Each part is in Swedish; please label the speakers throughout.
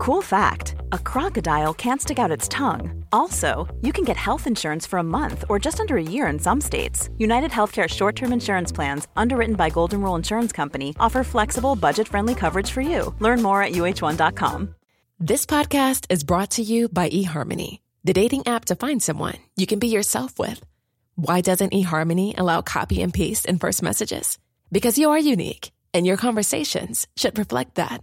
Speaker 1: Cool fact a crocodile can't stick out its tongue. Also, you can get health insurance for a month or just under a year in some states. United Healthcare short term insurance plans, underwritten by Golden Rule Insurance Company, offer flexible, budget friendly coverage for you. Learn more at uh1.com.
Speaker 2: This podcast is brought to you by eHarmony, the dating app to find someone you can be yourself with. Why doesn't eHarmony allow copy and paste in first messages? Because you are unique, and your conversations should reflect that.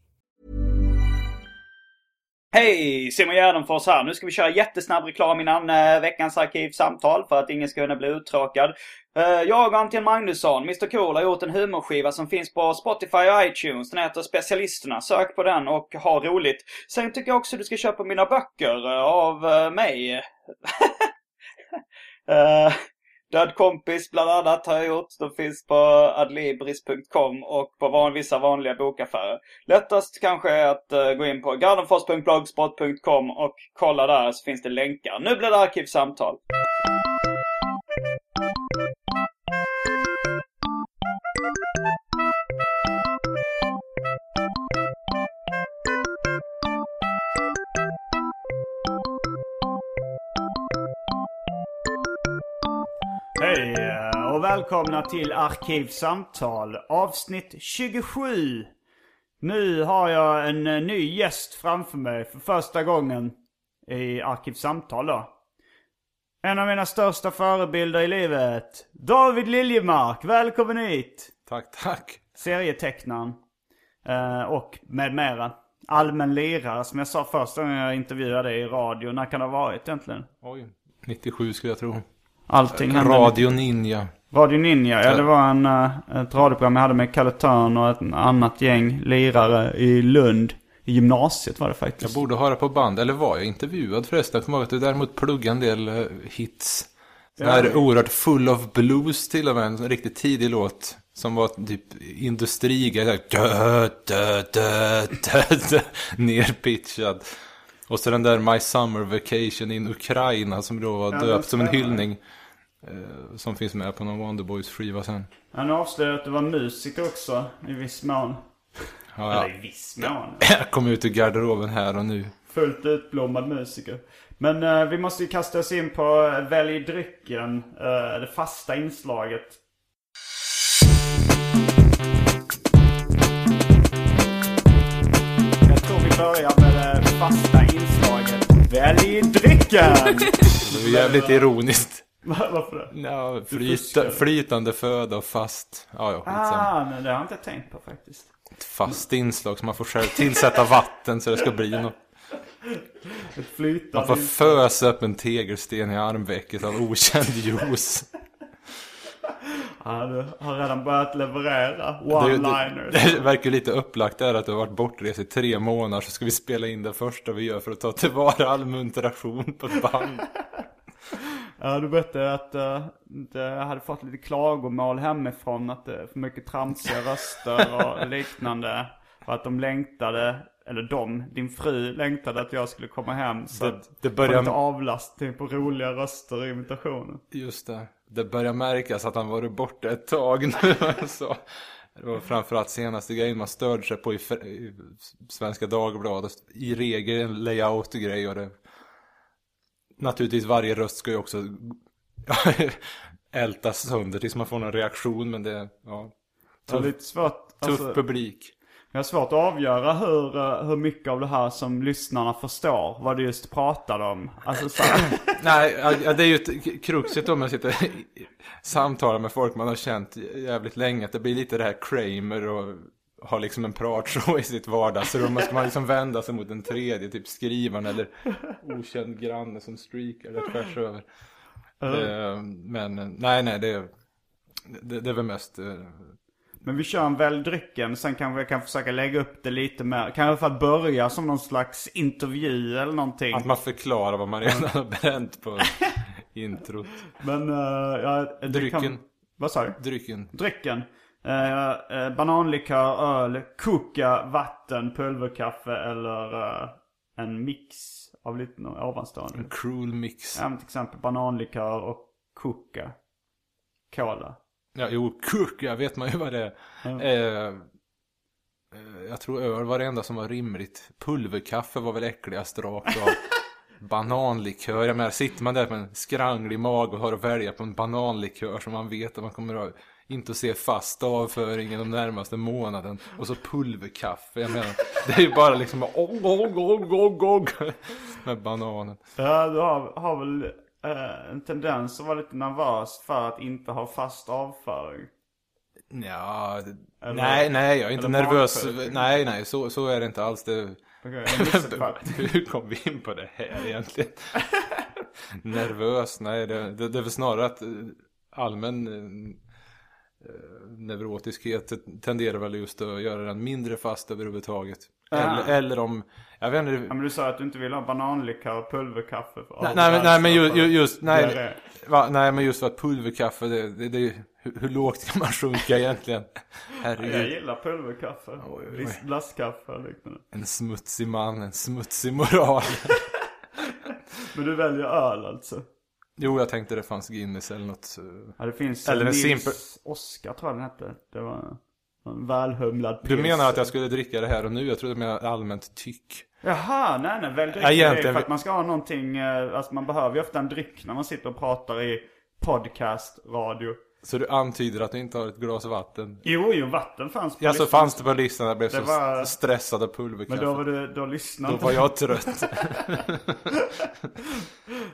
Speaker 3: Hej! Simon Gärdenfors här. Nu ska vi köra jättesnabb reklam innan eh, veckans arkivsamtal för att ingen ska kunna bli uttråkad. Eh, jag och Anton Magnusson, Mr Cool, har gjort en humorskiva som finns på Spotify och iTunes. Den heter Specialisterna. Sök på den och ha roligt. Sen tycker jag också du ska köpa mina böcker eh, av eh, mig. Eh, Död kompis bland annat har jag gjort. De finns på adlibris.com och på van, vissa vanliga bokaffärer. Lättast kanske är att uh, gå in på gardenfors.blogspot.com och kolla där så finns det länkar. Nu blir det arkivsamtal. Välkomna till Arkivsamtal avsnitt 27. Nu har jag en eh, ny gäst framför mig för första gången i Arkivsamtal då. En av mina största förebilder i livet. David Liljemark, välkommen hit!
Speaker 4: Tack, tack.
Speaker 3: Serietecknaren. Eh, och med mera. Allmän lirare som jag sa första gången jag intervjuade dig i radio. När kan det ha varit egentligen?
Speaker 4: Oj, 97 skulle jag tro.
Speaker 3: Allting hände
Speaker 4: Radio Ninja.
Speaker 3: Radio Ninja, ja det var en, eh, ett radioprogram jag hade med Kalle Törn och ett annat gäng lirare i Lund. I gymnasiet var det
Speaker 4: Jag
Speaker 3: faktiskt.
Speaker 4: borde ha det på band, eller var jag intervjuad förresten? Jag kommer ihåg att du däremot pluggade en del eh, hits. Den här oerhört full of blues till och med, en riktigt tidig låt. Som var typ dö, nerpitchad. Och så den där My Summer Vacation in Ukraina som då var
Speaker 3: Ja,
Speaker 4: döpt som en
Speaker 3: jag.
Speaker 4: hyllning. Eh, Som finns med på någon Wonderboys skiva sen.
Speaker 3: Han avslöjade att du var musiker också i viss mån.
Speaker 4: Ja, ja.
Speaker 3: Eller i viss mån.
Speaker 4: Jag kom ut ur garderoben här och nu.
Speaker 3: Fullt utblommad musiker. Men eh, vi måste ju kasta oss in på eh, Välj drycken. eh, det fasta inslaget. Jag tror vi börjar med det fasta inslaget. Välj drycken!
Speaker 4: Det var jävligt ironiskt.
Speaker 3: Va- Varför det?
Speaker 4: Ja, flyta, flytande föda och fast. Ja, ja.
Speaker 3: Ah, men det har jag inte tänkt på faktiskt.
Speaker 4: Ett fast inslag så man får själv tillsätta vatten så det ska bli något. Man får fösa upp en tegelsten i armvecket av okänd juice.
Speaker 3: Ja, du har redan börjat leverera
Speaker 4: Det, det,
Speaker 3: one-liners.
Speaker 4: det verkar lite upplagt där att du har varit bortrest i tre månader så ska vi spela in det första vi gör för att ta tillvara all munteration på ett band.
Speaker 3: Ja, du berättade att uh, det hade fått lite klagomål hemifrån att det är för mycket tramsiga röster och liknande. Och att de längtade, eller de, din fru längtade att jag skulle komma hem så
Speaker 4: Det-
Speaker 3: att
Speaker 4: det
Speaker 3: få
Speaker 4: börjar-
Speaker 3: lite avlastning på roliga röster i imitationen.
Speaker 4: Just det. Det börjar märkas att han varit borta ett tag nu. så. Det var framförallt senaste grejen man störde sig på i Svenska Dagbladet. I regel en layout-grej och det... Naturligtvis varje röst ska ju också ältas sönder tills man får någon reaktion men det... Ja.
Speaker 3: Det är
Speaker 4: Tuff,
Speaker 3: lite svårt.
Speaker 4: tuff
Speaker 3: Alltså,
Speaker 4: publik.
Speaker 3: jag har svårt att avgöra hur, eh, hur mycket av det här som lyssnarna förstår. Vad du just pratade om. Alltså så
Speaker 4: Nej, det är ju kruxet om man sitter samtalar med folk man har känt jävligt länge. Att det blir lite det här Kramer och har liksom en pratshow i sitt vardagsrum. Och ska man liksom vända sig mot en tredje, typ skrivaren eller okänd granne som streakar eller tvärs över. Eh, Men nej, nej, det det, det är väl mest... eh,
Speaker 3: Men vi kör en välj drycken, sen kanske jag kan försöka lägga upp det lite mer. Kan i alla fall börja som någon slags intervju eller någonting.
Speaker 4: Att man förklarar vad man redan har bränt på introt.
Speaker 3: Men, uh, ja,
Speaker 4: Drycken.
Speaker 3: Kan... Vad sa du?
Speaker 4: Drycken.
Speaker 3: Drycken. Eh, eh, bananlikör, öl, koka, vatten, pulverkaffe eller eh, en mix av lite ovanstående.
Speaker 4: En cruel mix.
Speaker 3: Ja, men till exempel bananlikör och koka. Cola.
Speaker 4: Ja, jo, kuka vet man ju vad det är.
Speaker 3: Ja.
Speaker 4: Eh, jag tror öl var det enda som var rimligt. Pulverkaffe var väl äckligast rakt av. Bananlikör, jag menar sitter man där med en skranglig mage och har att välja på en bananlikör som man vet att man kommer att inte att se fast avföringen de närmaste månaden. Och så pulverkaffe, jag menar det är ju bara liksom åg, åg, åg, åg, åg, med bananen.
Speaker 3: Ja, du har, har väl eh, en tendens att vara lite nervös för att inte ha fast avföring.
Speaker 4: Ja,
Speaker 3: Eller-
Speaker 4: nej, nej, jag är inte nervös.
Speaker 3: magföring.
Speaker 4: Nej, nej, så, så är det inte alls. Det,
Speaker 3: missuppfattning.
Speaker 4: Hur kom vi in på det här egentligen? Nervös? Nej, det, det, det är väl snarare att eh, allmän eh, neurotiskhet tenderar väl just att göra den mindre fast överhuvudtaget. Eller, eller om, jag vet inte.
Speaker 3: Ja, men du sa att du inte vill ha bananlikör och pulverkaffe. För
Speaker 4: Nej, nej, men, nej, men ju, ju, just, nej, va, nej, men just för att pulverkaffe, det, det, det, hur, hur lågt kan man sjunka egentligen?
Speaker 3: Jag
Speaker 4: Herregud.
Speaker 3: gillar pulverkaffe.
Speaker 4: Oj, oj.
Speaker 3: Lis- Lasskaffe och liknande.
Speaker 4: En smutsig man, en smutsig moral.
Speaker 3: Men du väljer öl alltså?
Speaker 4: Jo, jag tänkte det fanns Guinness eller något. eh,
Speaker 3: Ja, det finns
Speaker 4: Eller en simpel-
Speaker 3: Oskar tror jag den hette. Det var en välhumlad
Speaker 4: Du
Speaker 3: pilsner.
Speaker 4: menar att jag skulle dricka det här och nu? Jag trodde du menade allmänt tyck.
Speaker 3: Jaha, nej nej. Väl dryck
Speaker 4: Ja,
Speaker 3: det för att man ska ha någonting. eh, Alltså man behöver ju ofta en dryck när man sitter och pratar i podcast, radio.
Speaker 4: Så du antyder att du inte har ett glas vatten?
Speaker 3: Jo, jo, vatten fanns på
Speaker 4: Ja, så
Speaker 3: listan.
Speaker 4: fanns det på listan. Jag blev
Speaker 3: Det
Speaker 4: så
Speaker 3: var-
Speaker 4: stressad av pulverkaffe.
Speaker 3: Men då var du, då lyssnade
Speaker 4: Då var jag trött.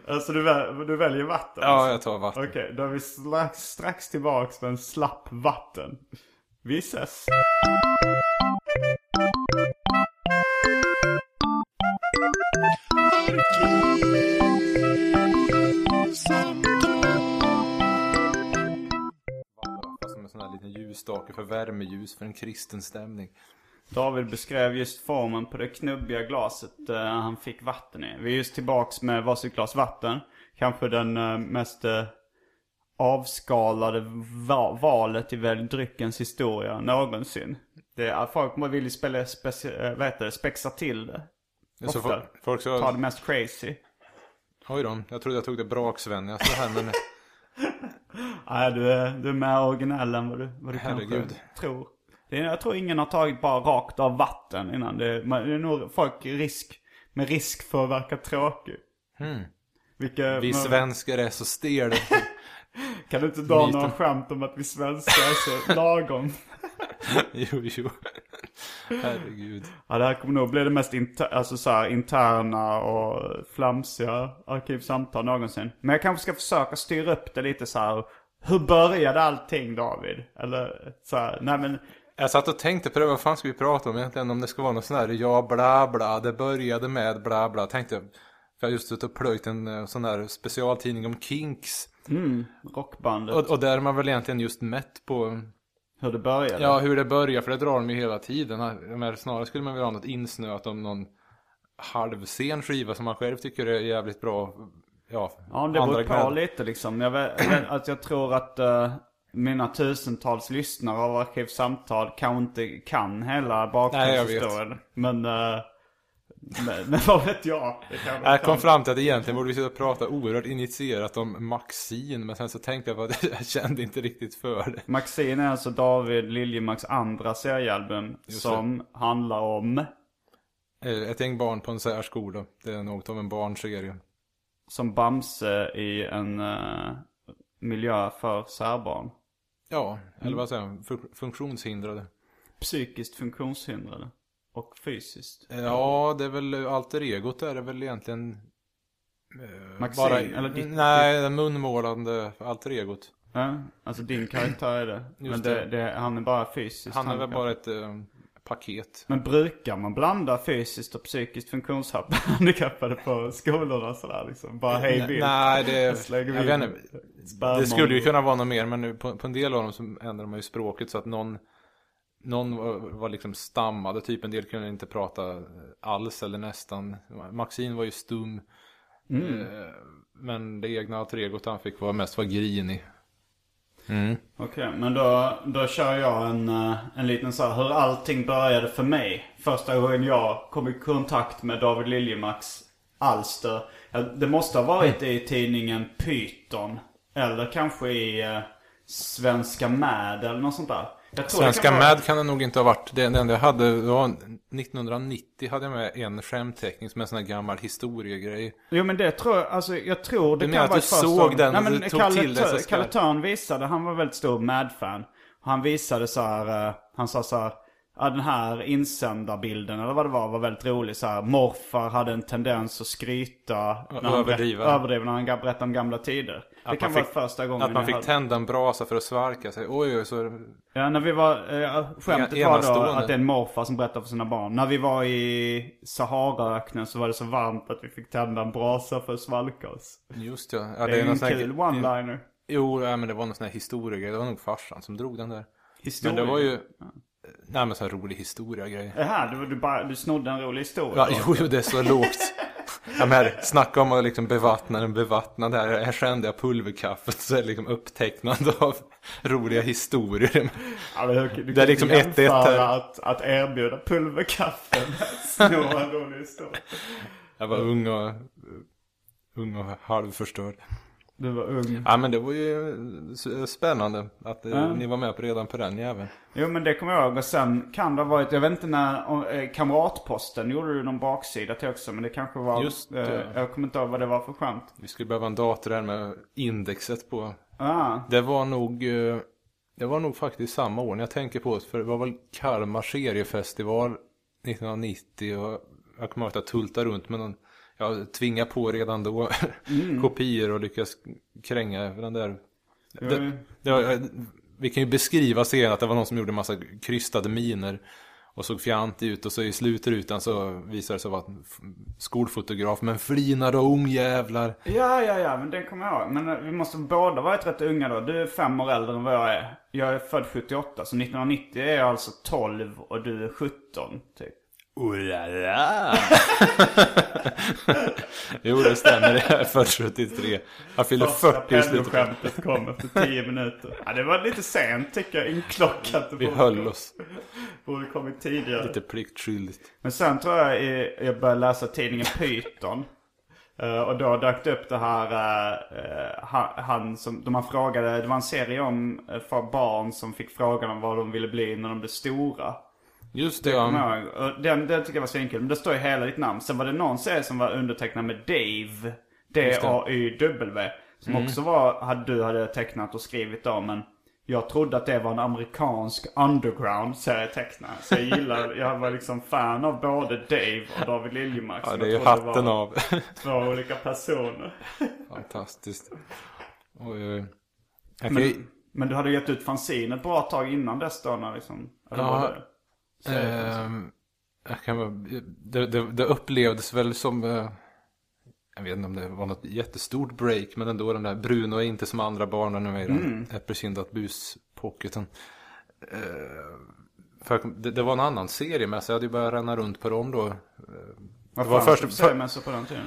Speaker 3: Alltså du, väl, du väljer vatten?
Speaker 4: ja,
Speaker 3: alltså.
Speaker 4: jag tar vatten.
Speaker 3: Okej, då är vi strax, strax tillbaks med en slapp vatten. Vi ses.
Speaker 4: Ljusstake för värmeljus för en kristen stämning.
Speaker 3: David beskrev just formen på det knubbiga glaset eh, han fick vatten i. Vi är just tillbaks med varsitt glas vatten. Kanske den eh, mest eh, avskalade va- valet i väl dryckens historia någonsin. Det är, folk vill ju spela, speci- eh, vad heter det, spexa till det. Ofta.
Speaker 4: folk, folk
Speaker 3: Ta
Speaker 4: så...
Speaker 3: det mest crazy.
Speaker 4: Oj då, jag trodde jag tog det braksvennigaste här men...
Speaker 3: Nej, du är, du är mer originell än vad du, vad du
Speaker 4: Herregud.
Speaker 3: kanske tror. Det är, jag tror ingen har tagit bara rakt av vatten innan. Det, är- man- det är nog folk risk, med risk för att verka tråkig.
Speaker 4: Hmm.
Speaker 3: Vilka,
Speaker 4: Vi
Speaker 3: men-
Speaker 4: svenskar är så stela.
Speaker 3: Kan du inte dra några skämt om att vi svenskar är så lagom?
Speaker 4: jo, jo. Herregud.
Speaker 3: Ja, det här kommer nog bli det mest inter, alltså så här, interna och flamsiga arkivsamtal någonsin. Men jag kanske ska försöka styra upp det lite så här. Hur började allting David? Eller så här, nej men
Speaker 4: Jag satt och tänkte på det, vad fan ska vi prata om egentligen? Om det ska vara något sån här, ja bla bla, det började med bla bla. Tänkte jag, för jag har just suttit och plöjt en eh, sån här specialtidning om Kinks.
Speaker 3: rockbandet,
Speaker 4: Och, och där är man väl egentligen just mätt på,
Speaker 3: hur det började.
Speaker 4: ja hur det börjar, för det drar de ju hela tiden. Men snarare skulle man vilja ha något insnöat om någon halvsen skiva som man själv tycker är jävligt bra. Ja,
Speaker 3: Ja, det beror på lite liksom. Jag, vet, att jag tror att eh, mina tusentals lyssnare av Arkivsamtal kanske inte kan hela
Speaker 4: Nej, jag vet.
Speaker 3: bakgrundshistorien. Men, eh, men, men vad vet jag? Kanske
Speaker 4: Jag kom fram till att egentligen borde vi sitta och prata oerhört initierat om Maxine. Men sen så tänkte jag på att jag kände inte riktigt för det.
Speaker 3: Maxine är alltså David Liljemarks andra seriealbum som handlar om,
Speaker 4: Ett gäng barn på en särskola. Det är något av en barnserie.
Speaker 3: som Bamse i en eh, miljö för särbarn.
Speaker 4: Ja, eller vad säger man? Fun- Funktionshindrade.
Speaker 3: Psykiskt funktionshindrade. Och fysiskt.
Speaker 4: Ja, det är väl alter egot är det väl egentligen. eh,
Speaker 3: Maxine, eller ditt-
Speaker 4: Nej, det munmålande alter egot.
Speaker 3: Ja, alltså din karaktär är det. Men det,
Speaker 4: det.
Speaker 3: det, han är bara fysiskt
Speaker 4: Han är väl bara ett eh, paket.
Speaker 3: Men brukar man blanda fysiskt och psykiskt funktionshandikappade på skolorna sådär liksom? Bara hej vilt.
Speaker 4: Nej, det,
Speaker 3: Jag in
Speaker 4: vet inte. Det skulle ju kunna vara något mer, men nu på, på en del av dem så ändrar man ju språket så att någon Någon var, var liksom stammade, typ en del kunde inte prata alls eller nästan. Maxine var ju stum.
Speaker 3: Mm.
Speaker 4: Eh, Men det egna alter egot han fick var mest var grinig.
Speaker 3: Okej, men då, då kör jag en, eh, en liten så här hur allting började för mig. Första gången jag kom i kontakt med David Liljemarks alster. Det måste ha varit i tidningen Python. Eller kanske i eh, Svenska Mad eller något sånt där. Det
Speaker 4: Svenska
Speaker 3: vara-
Speaker 4: Mad kan det nog inte ha varit. Det, det enda jag hade det var 1990 hade jag med en skämtteckning som en sån här gammal historiegrej.
Speaker 3: Jo men det tror jag, alltså jag tror det
Speaker 4: Du
Speaker 3: kan
Speaker 4: menar att
Speaker 3: vara
Speaker 4: du såg
Speaker 3: gången.
Speaker 4: den
Speaker 3: Nej, men
Speaker 4: du tog
Speaker 3: Kalle,
Speaker 4: till dig så?
Speaker 3: Kalle Törn visade, han var väldigt stor Mad-fan. Han visade så här, eh, han sa så här, ja den här insändarbilden eller vad det var var väldigt rolig så här. Morfar hade en tendens att skryta. när han
Speaker 4: överdriva.
Speaker 3: överdriva när han berättade om gamla tider. det
Speaker 4: Att
Speaker 3: kan
Speaker 4: man
Speaker 3: vara
Speaker 4: fick-
Speaker 3: första gången
Speaker 4: Att man fick tända en brasa för att svalka sig. Oj, oj, så...
Speaker 3: Ja, när vi var, eh, skämtet var då att det är en morfar som berättar för sina barn. När vi var i Saharaöknen så var det så varmt att vi fick tända en brasa för att svalka oss.
Speaker 4: Just ja. ja
Speaker 3: Det är ju
Speaker 4: någon
Speaker 3: en
Speaker 4: sån
Speaker 3: kul one-liner.
Speaker 4: Jo, ja, men det var någon sån här historiegrej. Det var nog farsan som drog den där.
Speaker 3: Historia.
Speaker 4: Men det var ju... Nej men sån här rolig historia-grej.
Speaker 3: Det här, du, du, bara, du snodde en rolig historia.
Speaker 4: Ja, jo, det är så lågt. Ja, men här, snacka om att liksom bevattna den bevattnade här. Här kände jag pulverkaffet så är det liksom upptecknande av roliga historier.
Speaker 3: Ja, men du, du
Speaker 4: Det är liksom ett- ett här.
Speaker 3: att, att erbjuda pulverkaffe med en rolig historia.
Speaker 4: Jag var ung och, ung och halvförstörd.
Speaker 3: Du var ung.
Speaker 4: Ja men det var ju spännande att
Speaker 3: Ja.
Speaker 4: ni var med på redan på den jäveln.
Speaker 3: Jo men det kommer jag ihåg. Och sen kan det ha varit, jag vet inte när, eh, Kamratposten gjorde du någon baksida till också. Men det kanske var,
Speaker 4: Just det.
Speaker 3: eh, jag kommer inte ihåg vad det var för skämt.
Speaker 4: Vi skulle behöva en dator där med indexet på.
Speaker 3: Ah,
Speaker 4: Det var nog, eh, det var nog faktiskt samma år när jag tänker på det. För det var väl Kalmar seriefestival 1990 och jag kommer ihåg att jag tultade runt med någon, jag tvingade på redan då kopior och lyckas kränga den där. Det, det var, vi kan ju beskriva scenen att det var någon som gjorde en massa krystade miner och såg fjantig ut och så i slutrutan så visade det sig vara en skolfotograf men flinade och ungjävlar.
Speaker 3: Ja, ja, ja, men den kommer jag ihåg. Men eh, vi måste båda varit rätt unga då. Du är fem år äldre än vad jag är. Jag är född 78, så 1990 är jag alltså 12 och du är 17, typ.
Speaker 4: Oh la la. jo det stämmer, jag är född 73. Jag fyller 40 i slutet.
Speaker 3: skämtet kom efter 10 minuter. Ja, det var lite sent tycker jag, inklockat.
Speaker 4: Vi höll oss
Speaker 3: Borde kommit tidigare.
Speaker 4: lite pliktskyldigt.
Speaker 3: Men sen tror jag jag började läsa tidningen Python. Eh, och då dök det upp det här, eh, han, som, de man frågade, det var en serie om eh, för barn som fick frågan om vad de ville bli när de blev stora.
Speaker 4: Just det,
Speaker 3: Kommer
Speaker 4: ja.
Speaker 3: jag Den, den tycker jag var svinkul. Men det står ju hela ditt namn. Sen var det någon serie som var undertecknad med Dave. D-A-Y-W. Som också var, hade, du hade tecknat och skrivit om. Men jag trodde att det var en amerikansk underground serietecknare. Så jag gillar, jag var liksom fan av både Dave och David Liljemark.
Speaker 4: Ja, det är ju hatten
Speaker 3: var
Speaker 4: av.
Speaker 3: Två olika personer.
Speaker 4: Fantastiskt. Oj, oj. Ju,
Speaker 3: Men, men du hade gett ut fanzine ett bra tag innan dess då? När liksom,
Speaker 4: Ja, ehm, jag kan, det, det, det upplevdes väl som, eh, jag vet inte om det var något jättestort break, men ändå den där Bruno är inte som andra barnen nu i den äppelkindat buspocketen. Eh, för det, det var en annan serie med så jag hade ju börjat ränna runt på dem då.
Speaker 3: Vad
Speaker 4: det var först-
Speaker 3: för seriemässor på den tiden?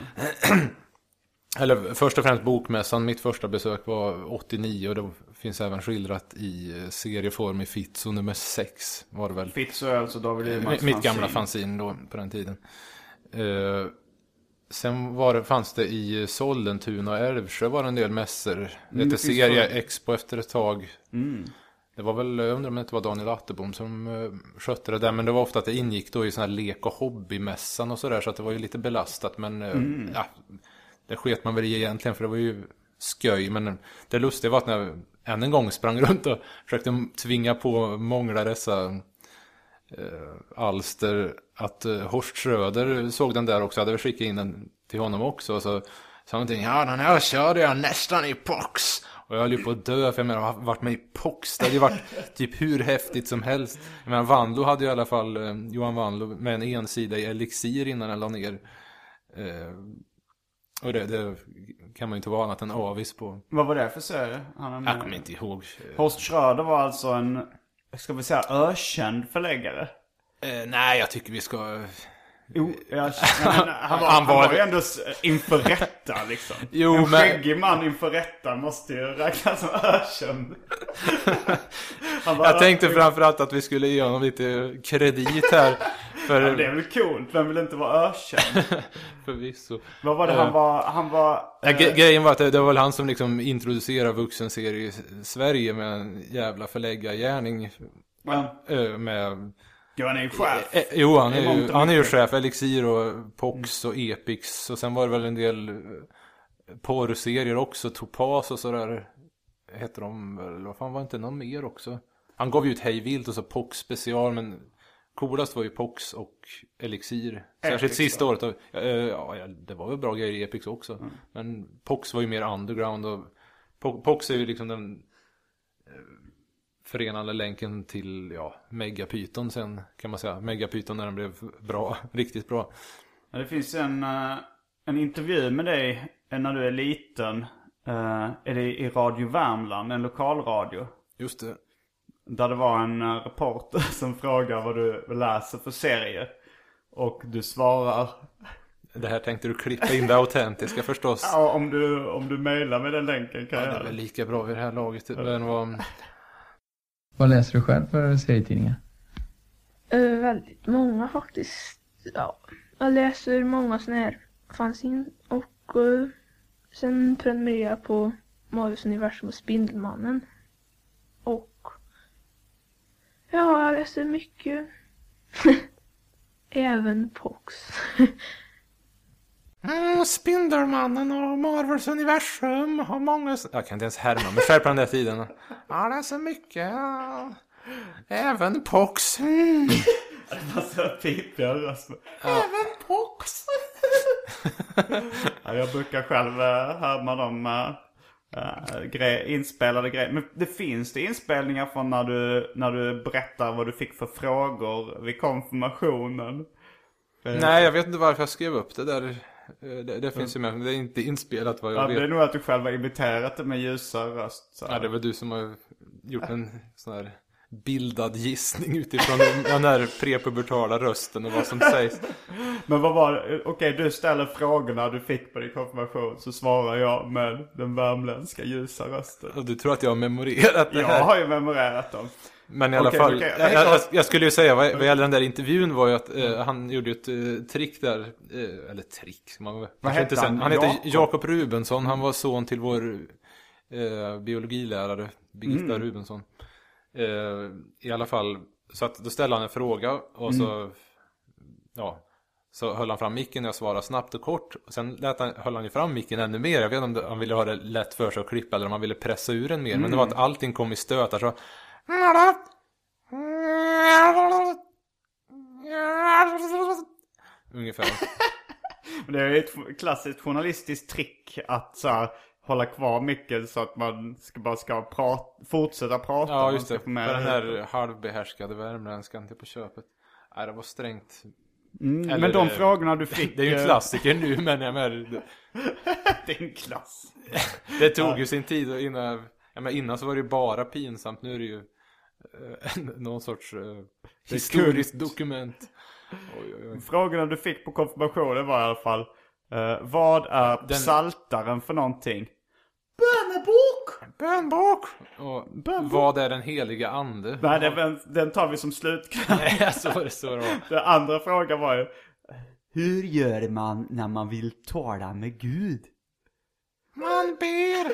Speaker 4: Eller först och främst bokmässan. Mitt första besök var 89 och det finns även skildrat i eh, serieform i Fitzo nummer 6 var det väl.
Speaker 3: Fitzo är alltså David Liljemarks
Speaker 4: Mitt gamla
Speaker 3: fanzine
Speaker 4: då på den tiden. Eh, sen var det, fanns det i Sollentuna och Älvsjö var det en del mässor. Det hette
Speaker 3: Mm, finns
Speaker 4: Serie
Speaker 3: för-
Speaker 4: Expo efter ett tag. Det var väl, jag undrar om det inte var Daniel Attebom som skötte det där. Men det var ofta att det ingick då i sån här lek och hobbymässan och sådär. Så att det var ju lite belastat. Men eh,
Speaker 3: Mm.
Speaker 4: ja, det sket man väl i egentligen för det var ju sköj. Men det lustiga var att när jag än en gång sprang runt och försökte tvinga på många dessa eh, alster att eh, Horst Schröder såg den där också. Hade väl skickat in den till honom också. Så sa han någonting. Ja, den här körde jag nästan i pox. Och jag höll ju på att dö. För jag menar, varit med i pox. Det hade ju varit typ hur häftigt som helst. Jag menar, Vanlo hade ju i alla fall, eh, Johan Vanlo, med en ensida i Elixir innan den la ner. Eh, och det, det kan man ju inte vara annat än avis på.
Speaker 3: Vad var det för serie? Han.
Speaker 4: Jag kommer inte ihåg.
Speaker 3: Horst Schröder var alltså en, ska vi säga ökänd förläggare.
Speaker 4: Eh, nej, jag tycker vi ska...
Speaker 3: Jo, jag, men, han, var,
Speaker 4: Han
Speaker 3: han,
Speaker 4: var-
Speaker 3: var, ju ändå inför rätta liksom.
Speaker 4: Jo,
Speaker 3: en
Speaker 4: men-
Speaker 3: skäggig man inför rätta måste ju räknas som ökänd. Han
Speaker 4: Jag tänkte framförallt att vi skulle ge honom lite kredit här. För,
Speaker 3: Ja, det är väl coolt, vem vill inte vara ökänd?
Speaker 4: förvisso.
Speaker 3: Vad var det han var, han var...
Speaker 4: Ja,
Speaker 3: eh,
Speaker 4: gre- grejen var att det, det var väl han som liksom introducerade vuxenserie i Sverige med en jävla förläggargärning. eh, Med,
Speaker 3: Jo, han är ju chef.
Speaker 4: eh, jo, han är, ju, han är ju chef. Elixir och Pox och Epix. Och sen var det väl en del eh, porrserier också. Topaz och sådär. Heter de väl? Vad fan var inte någon mer också? Han gav ju ut Hej Vilt och så Pox special. Men coolast var ju Pox och Elixir. Särskilt
Speaker 3: Epix,
Speaker 4: sista
Speaker 3: va?
Speaker 4: året. eh, Ja, ja, det var väl bra grejer i Epix också.
Speaker 3: Mm.
Speaker 4: Men Pox var ju mer underground. Och Po- Pox är ju liksom den eh, förenande länken till ja, Megapyton sen kan man säga. Megapyton när den blev bra, riktigt bra.
Speaker 3: Ja, Det finns en, eh, en intervju med dig när du är liten. är det i Radio Värmland, en lokalradio.
Speaker 4: Just det.
Speaker 3: Där det var en eh, reporter som frågar vad du läser för serie. Och du svarar,
Speaker 4: Det här tänkte du klippa in det autentiska förstås.
Speaker 3: ja, om du, om du mejlar med den länken kan
Speaker 4: Ja,
Speaker 3: jag
Speaker 4: det är väl lika bra vid det här laget. Men vad...
Speaker 5: Vad läser du själv för serietidningar?
Speaker 6: Eh, väldigt många faktiskt. Ja, jag läser många sådana här fanzine och eh, sen prenumererar jag på Marvels universum och Spindelmannen. Ja, jag läser mycket. Även Pox.
Speaker 4: Mm, Spindelmannen och Marvels universum har många... Jag kan inte ens härma mig själv på den där tiden. Ja, det är så mycket. Även Pox. Mm.
Speaker 3: Massa pipiga röst. Även Pox. ja, jag brukar själv uh, härma de uh, gre- inspelade grejer. Men det finns det inspelningar från när du, när du berättar vad du fick för frågor vid konfirmationen? Eh,
Speaker 4: Nej, jag vet inte varför jag skrev upp det där. Eh, Det, det finns ju med, men det är inte inspelat vad jag
Speaker 3: Ja,
Speaker 4: vet.
Speaker 3: det är nog att du själv har imiterat det med ljusare röst. Så.
Speaker 4: Ja, det var du som har gjort en sån här bildad gissning utifrån den här prepubertala rösten och vad som sägs.
Speaker 3: Men vad var det? Okej, du ställer frågorna du fick på din konfirmation. Så svarar jag med den värmländska ljusa rösten.
Speaker 4: Och du tror att jag har memorerat det
Speaker 3: Jag
Speaker 4: här?
Speaker 3: har ju memorerat dem.
Speaker 4: Men i alla
Speaker 3: Okej,
Speaker 4: fall,
Speaker 3: okej.
Speaker 4: jag, jag, jag skulle ju säga vad, vad gäller den där intervjun var ju att eh, han gjorde ju ett eh, trick där, eh, eller trick, man kanske
Speaker 3: hette han?
Speaker 4: Han heter
Speaker 3: Jakob?
Speaker 4: Jakob Rubensson, han var son till vår eh, biologilärare, Birgitta
Speaker 3: Mm.
Speaker 4: Rubensson. Eh, I alla fall, så att då ställde han en fråga och så,
Speaker 3: Mm.
Speaker 4: ja, så höll han fram micken och jag svarade snabbt och kort. Och sen lät han, höll han ju fram micken ännu mer. Jag vet inte om han ville ha det lätt för sig att klippa eller om han ville pressa ur den mer. Men det var att
Speaker 3: Mm.
Speaker 4: allting kom i stötar så. Ungefär.
Speaker 3: Det är ett klassiskt journalistiskt trick att så här, hålla kvar micken så att man ska bara ska prata, fortsätta prata.
Speaker 4: Ja, just det. För
Speaker 3: med
Speaker 4: den här halvbehärskade värmländskan till på köpet. Nej, det var strängt.
Speaker 3: Mm,
Speaker 4: eller
Speaker 3: men de frågorna du fick.
Speaker 4: Det är ju en
Speaker 3: eh,
Speaker 4: klassiker nu, men jag menar, det,
Speaker 3: är en klass.
Speaker 4: det tog ju sin tid innan, ja, men innan så var det ju bara pinsamt. Nu är det ju eh, någon sorts eh, historiskt dokument. Oj, oj, oj.
Speaker 3: Frågorna du fick på konfirmationen var i alla fall. eh, vad är
Speaker 4: Den-
Speaker 3: psaltaren för någonting? Bönebok!
Speaker 4: Bönbok! Och
Speaker 3: Bönbok.
Speaker 4: vad är den heliga ande?
Speaker 3: Nej, den, den tar vi som slutkläm.
Speaker 4: Nej, så var det så då.
Speaker 3: Den andra frågan var ju. Hur gör man när man vill tala med Gud?
Speaker 4: Man ber.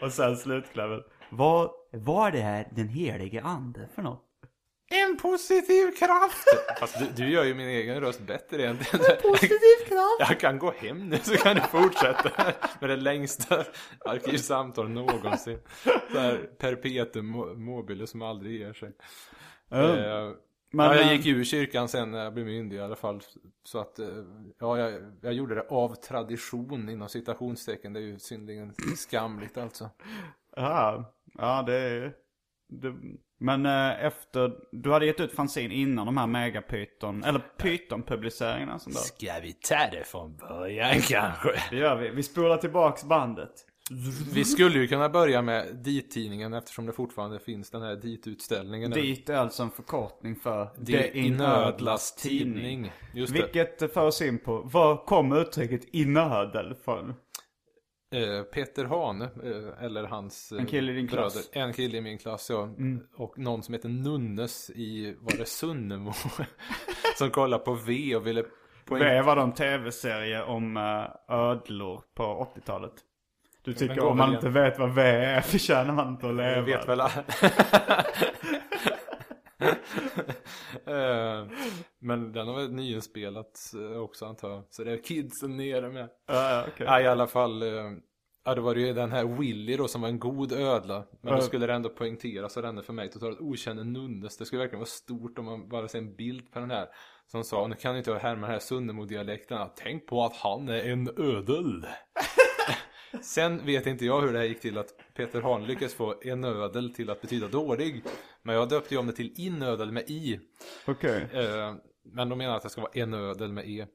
Speaker 3: Och sen slutklämmen. Vad, vad är den helige ande för något?
Speaker 4: En positiv kraft. Fast du, du gör ju min egen röst bättre egentligen.
Speaker 3: Positiv kraft!
Speaker 4: Jag kan gå hem nu så kan du fortsätta med det längsta arkivsamtal någonsin. Så här perpetuum mo- mobile som aldrig ger sig. Eh,
Speaker 3: Men,
Speaker 4: ja, jag
Speaker 3: eh,
Speaker 4: gick ur kyrkan sen när jag blev myndig i alla fall. Så att, eh, ja, jag, jag gjorde det av tradition inom citationstecken. Det är ju synnerligen skamligt alltså.
Speaker 3: Ja, ja det är det, Men eh, efter, du hade gett ut fanzine innan de här megapyton, eller pyton-publiceringarna som då.
Speaker 4: Ska vi ta det från början kanske?
Speaker 3: Det gör vi. Vi spolar tillbaks bandet.
Speaker 4: Vi skulle ju kunna börja med dit-tidningen eftersom det fortfarande finns den här dit-utställningen.
Speaker 3: Dit är alltså en förkortning för
Speaker 4: Det inödlas tidning. Just det.
Speaker 3: Vilket för oss in på, var kommer uttrycket inödel från?
Speaker 4: Eh, Peter Hane, eh, eller hans eh,
Speaker 3: En kille i din klass.
Speaker 4: bröder. En kille i min klass, ja. Och någon som heter Nunnes i, var det Sunnemo? som kollar på V och ville poäng...
Speaker 3: V var de tv-serier om ödlor på 80-talet. Du tycker
Speaker 4: går
Speaker 3: om man
Speaker 4: väl
Speaker 3: inte vet vad V är förtjänar man inte att leva.
Speaker 4: Jag vet väl Men den har väl nyinspelats eh, också antar jag. Så det är kidsen nere med.
Speaker 3: Ja, okej.
Speaker 4: Ja, i alla fall. eh, Ja, det var ju den här Willy då som var en god ödla. Men då skulle det ändå poängteras av denne för mig totalt okände Nunnes. Det skulle verkligen vara stort om man bara ser en bild på den här. Som sa, nu kan inte jag härma den här Sunnemo-dialekten. Tänk på att han är en ödel. Sen vet inte jag hur det här gick till att Peter Hahn lyckades få en ödel till att betyda dålig. Men jag döpte ju om det till inödel med i.
Speaker 3: Okej.
Speaker 4: Eh, men de menar att det ska vara en ödel med e.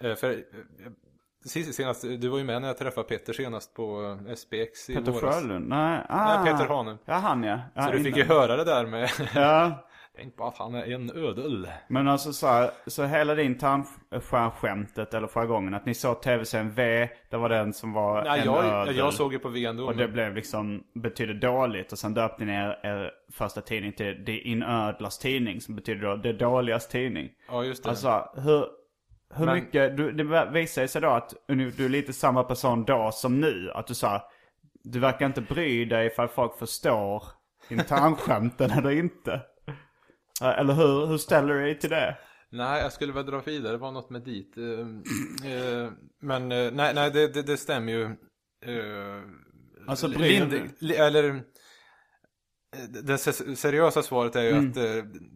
Speaker 4: Eh, för eh, senast, du var ju med när jag träffade Peter senast på SPX i
Speaker 3: Peter
Speaker 4: våras.
Speaker 3: Sjölund? Nej, ah.
Speaker 4: Nej, Peter Hane.
Speaker 3: Ja, han ja. ja
Speaker 4: Så du fick ju höra det där med
Speaker 3: Ja,
Speaker 4: Tänk på att han är en ödel.
Speaker 3: men alltså så, här, så hela din tarmskämtet eller jargongen att ni såg tv-serien V, det var den som var
Speaker 4: Nej,
Speaker 3: en
Speaker 4: jag,
Speaker 3: ödel.
Speaker 4: jag såg ju på V ändå.
Speaker 3: Och det blev liksom, betydde dåligt. Och sen döpte ni er, er första tidning till Det inödlas tidning. Som betyder då Det dåligas tidning.
Speaker 4: Ja, just det.
Speaker 3: Alltså, hur, hur
Speaker 4: Men-
Speaker 3: mycket, du, det visar sig då att du är lite samma person då som nu. Att du sa, du verkar inte bry dig ifall folk förstår internskämten eller inte. Eller hur, hur ställer du dig till det?
Speaker 4: Nej, jag skulle väl dra vidare. Det var något med dit. Eh, eh, men eh, nej, nej det, det, det stämmer ju.
Speaker 3: Alltså,
Speaker 4: Lind, eller det se- seriösa svaret är ju
Speaker 3: Mm.
Speaker 4: att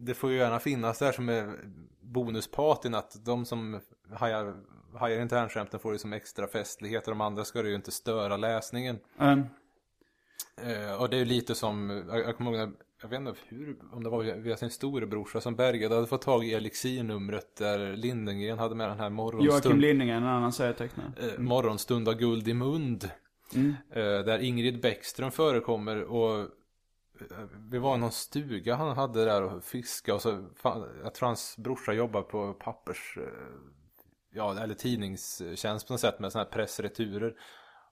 Speaker 4: det får ju gärna finnas där som är bonuspatin att de som hajar, hajar internskämten får det som extra festlighet och de andra ska det ju inte störa läsningen.
Speaker 3: Mm.
Speaker 4: Och det är ju lite som, jag, jag kommer ihåg när, jag vet inte hur, om det var via, sin storebrorsa som Bergade hade fått tag i elixirnumret där Lindengren hade med den här
Speaker 3: Joakim
Speaker 4: morgonstund,
Speaker 3: Lindingen, en annan serietecknare.
Speaker 4: eh, morgonstund av guld i mund.
Speaker 3: Mm.
Speaker 4: Eh, där Ingrid Bäckström förekommer och eh, vi var i någon stuga han hade där och fiska och så fan, jag tror hans brorsa jobbar på pappers eh, ja eller tidningstjänst på något sätt med sådana här pressreturer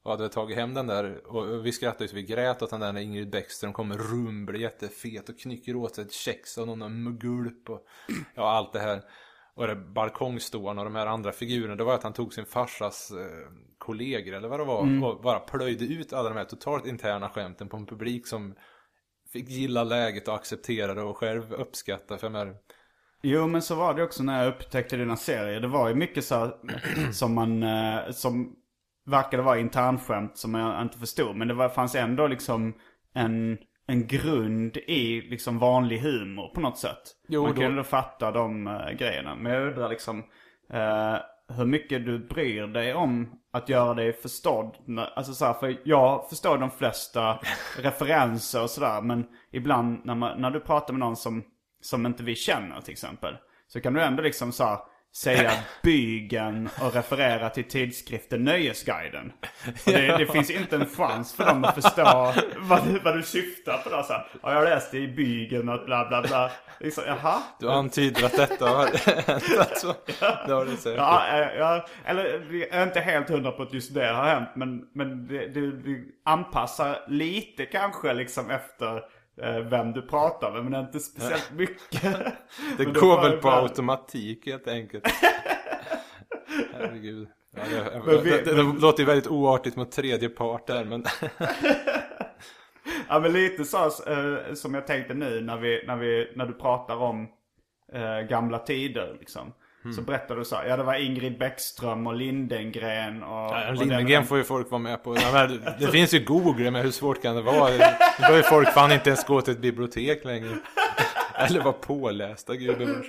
Speaker 4: och hade tagit hem den där och vi skrattade så vi grät åt den där när Ingrid Bäckström kommer rumble jättefet och knycker åt sig ett kex och någon mugulp och ja allt det här. Och det balkongståaren och de här andra figurerna det var att han tog sin farsas eh, kollegor eller vad det var och bara plöjde ut alla de här totalt interna skämten på en publik som fick gilla läget och acceptera det och själv uppskatta för här.
Speaker 3: Jo men så var det också när jag upptäckte dina serier. Det var ju mycket så här, som man, eh, som verkade vara internskämt som jag inte förstod. Men det var, fanns ändå liksom en, en grund i liksom vanlig humor på något sätt.
Speaker 4: Jo,
Speaker 3: man
Speaker 4: då-
Speaker 3: kunde fatta de uh, grejerna. Men jag undrar liksom eh, hur mycket du bryr dig om att göra dig förstådd. Alltså så här, för jag förstår de flesta referenser och sådär. Men ibland när, man, när du pratar med någon som, som inte vi känner till exempel. Så kan du ändå liksom så här, säga bygen och referera till tidskriften Nöjesguiden. Och det, det finns inte en chans för dem att förstå vad du, vad du syftar på. Då, så här, ja, jag läste i bygen att bla bla bla. Liksom, jaha?
Speaker 4: Du antyder att detta har hänt alltså.
Speaker 3: Ja, ja, eller jag är inte helt hundra på att just det har hänt. Men, men det, det, det anpassar lite kanske liksom efter vem du pratar med. Men inte speciellt mycket.
Speaker 4: Det går väl på automatik helt enkelt. Herregud. Ja, det,
Speaker 3: Men
Speaker 4: det, det, det låter ju väldigt oartigt mot tredje part där men
Speaker 3: Ja men lite så eh, som jag tänkte nu när, vi, när, vi, när du pratar om eh, gamla tider liksom.
Speaker 4: Mm.
Speaker 3: Så berättar du så här, ja det var Ingrid Bäckström och Lindengren och...
Speaker 4: Ja,
Speaker 3: och
Speaker 4: Lindgren
Speaker 3: den-
Speaker 4: får ju folk vara med på. Det finns ju Google, men hur svårt kan det vara? Nu ju folk fan inte ens gå till ett bibliotek längre. Eller vara pålästa, gubevars.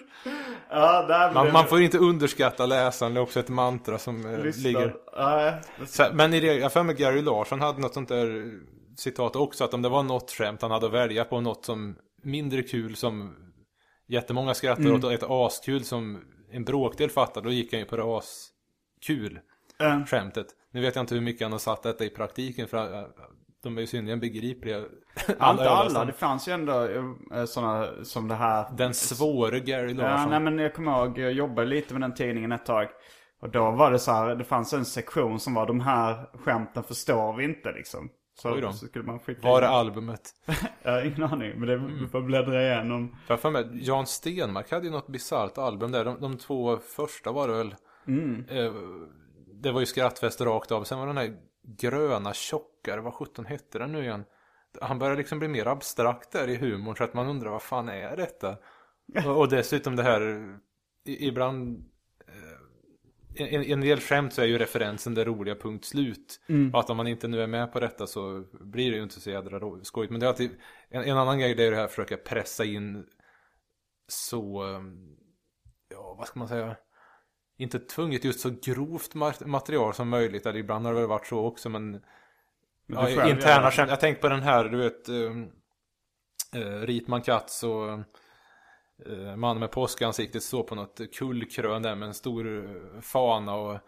Speaker 3: Ja, där
Speaker 4: Man, man får inte underskatta läsaren, det är också ett mantra som eh,
Speaker 3: lyssna.
Speaker 4: ligger.
Speaker 3: Ja,
Speaker 4: Så, men i det, jag för mig Gary Larsson hade något sånt där citat också, att om det var något skämt han hade att välja på, något som mindre kul som jättemånga skrattar åt och ett askul som en bråkdel fattar, då gick han ju på det askul
Speaker 3: Mm.
Speaker 4: skämtet. Nu vet jag inte hur mycket han har satt detta i praktiken för äh, de är ju synnerligen begripliga.
Speaker 3: Inte
Speaker 4: jag läste
Speaker 3: alla, det fanns ju ändå eh, sådana som det här.
Speaker 4: Den svåre Gary
Speaker 3: Ja,
Speaker 4: Larsson.
Speaker 3: nej men jag kommer ihåg, jag jobbade lite med den tidningen ett tag. Och då var det så här, det fanns en sektion som var de här skämten förstår vi inte liksom. Så, så skulle man skicka
Speaker 4: Var är
Speaker 3: in.
Speaker 4: albumet?
Speaker 3: Jag har ingen aning, men det vi får bläddra igenom.
Speaker 4: För för mig, Jan Stenmark hade ju något bisarrt album där. De, de två första var det väl. Eh, det var ju skrattfest rakt av. Sen var den här gröna tjockare, vad sjutton hette den nu igen? Han började liksom bli mer abstrakt där i humorn så att man undrar vad fan är detta? Och, och dessutom det här, ibland eh, en, en del skämt så är ju referensen det roliga punkt slut. Och att om man inte nu är med på detta så blir det ju inte så jädra skojigt. Men det är alltid, en, en annan grej det är det här att försöka pressa in så, eh, ja vad ska man säga, inte tvunget just så grovt ma- material som möjligt. Eller ibland har det väl varit så också men
Speaker 3: du
Speaker 4: ja, interna skämt. Jag tänkte på den här, du vet, um, uh, Ritman Katz och man med påskansiktet står på något kullkrön där med en stor uh, fana och uh,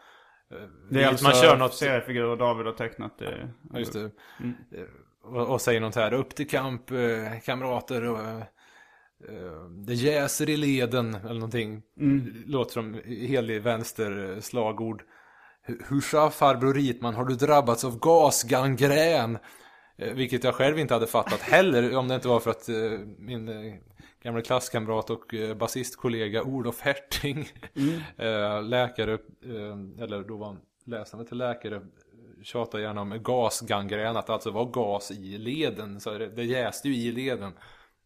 Speaker 3: Det är alltså
Speaker 4: man kör något
Speaker 3: seriefigurer David har tecknat. Det.
Speaker 4: Ja, just det. Eh, Och, och säger något här, upp till kamp eh, kamrater och eh, eh, det jäser i leden eller någonting. Låter som helig vänster eh, slagord. Hu- Hur sa farbror Ritman, har du drabbats av gasgangrän? Eh, Vilket jag själv inte hade fattat heller om det inte var för att eh, min eh, gamla klasskamrat och eh, basistkollega Olof Herting, eh, läkare, eh, eller då var han läsande till läkare, tjatar gärna om gasgangrän, att det alltså var gas i leden. Så det, det jäste ju i leden.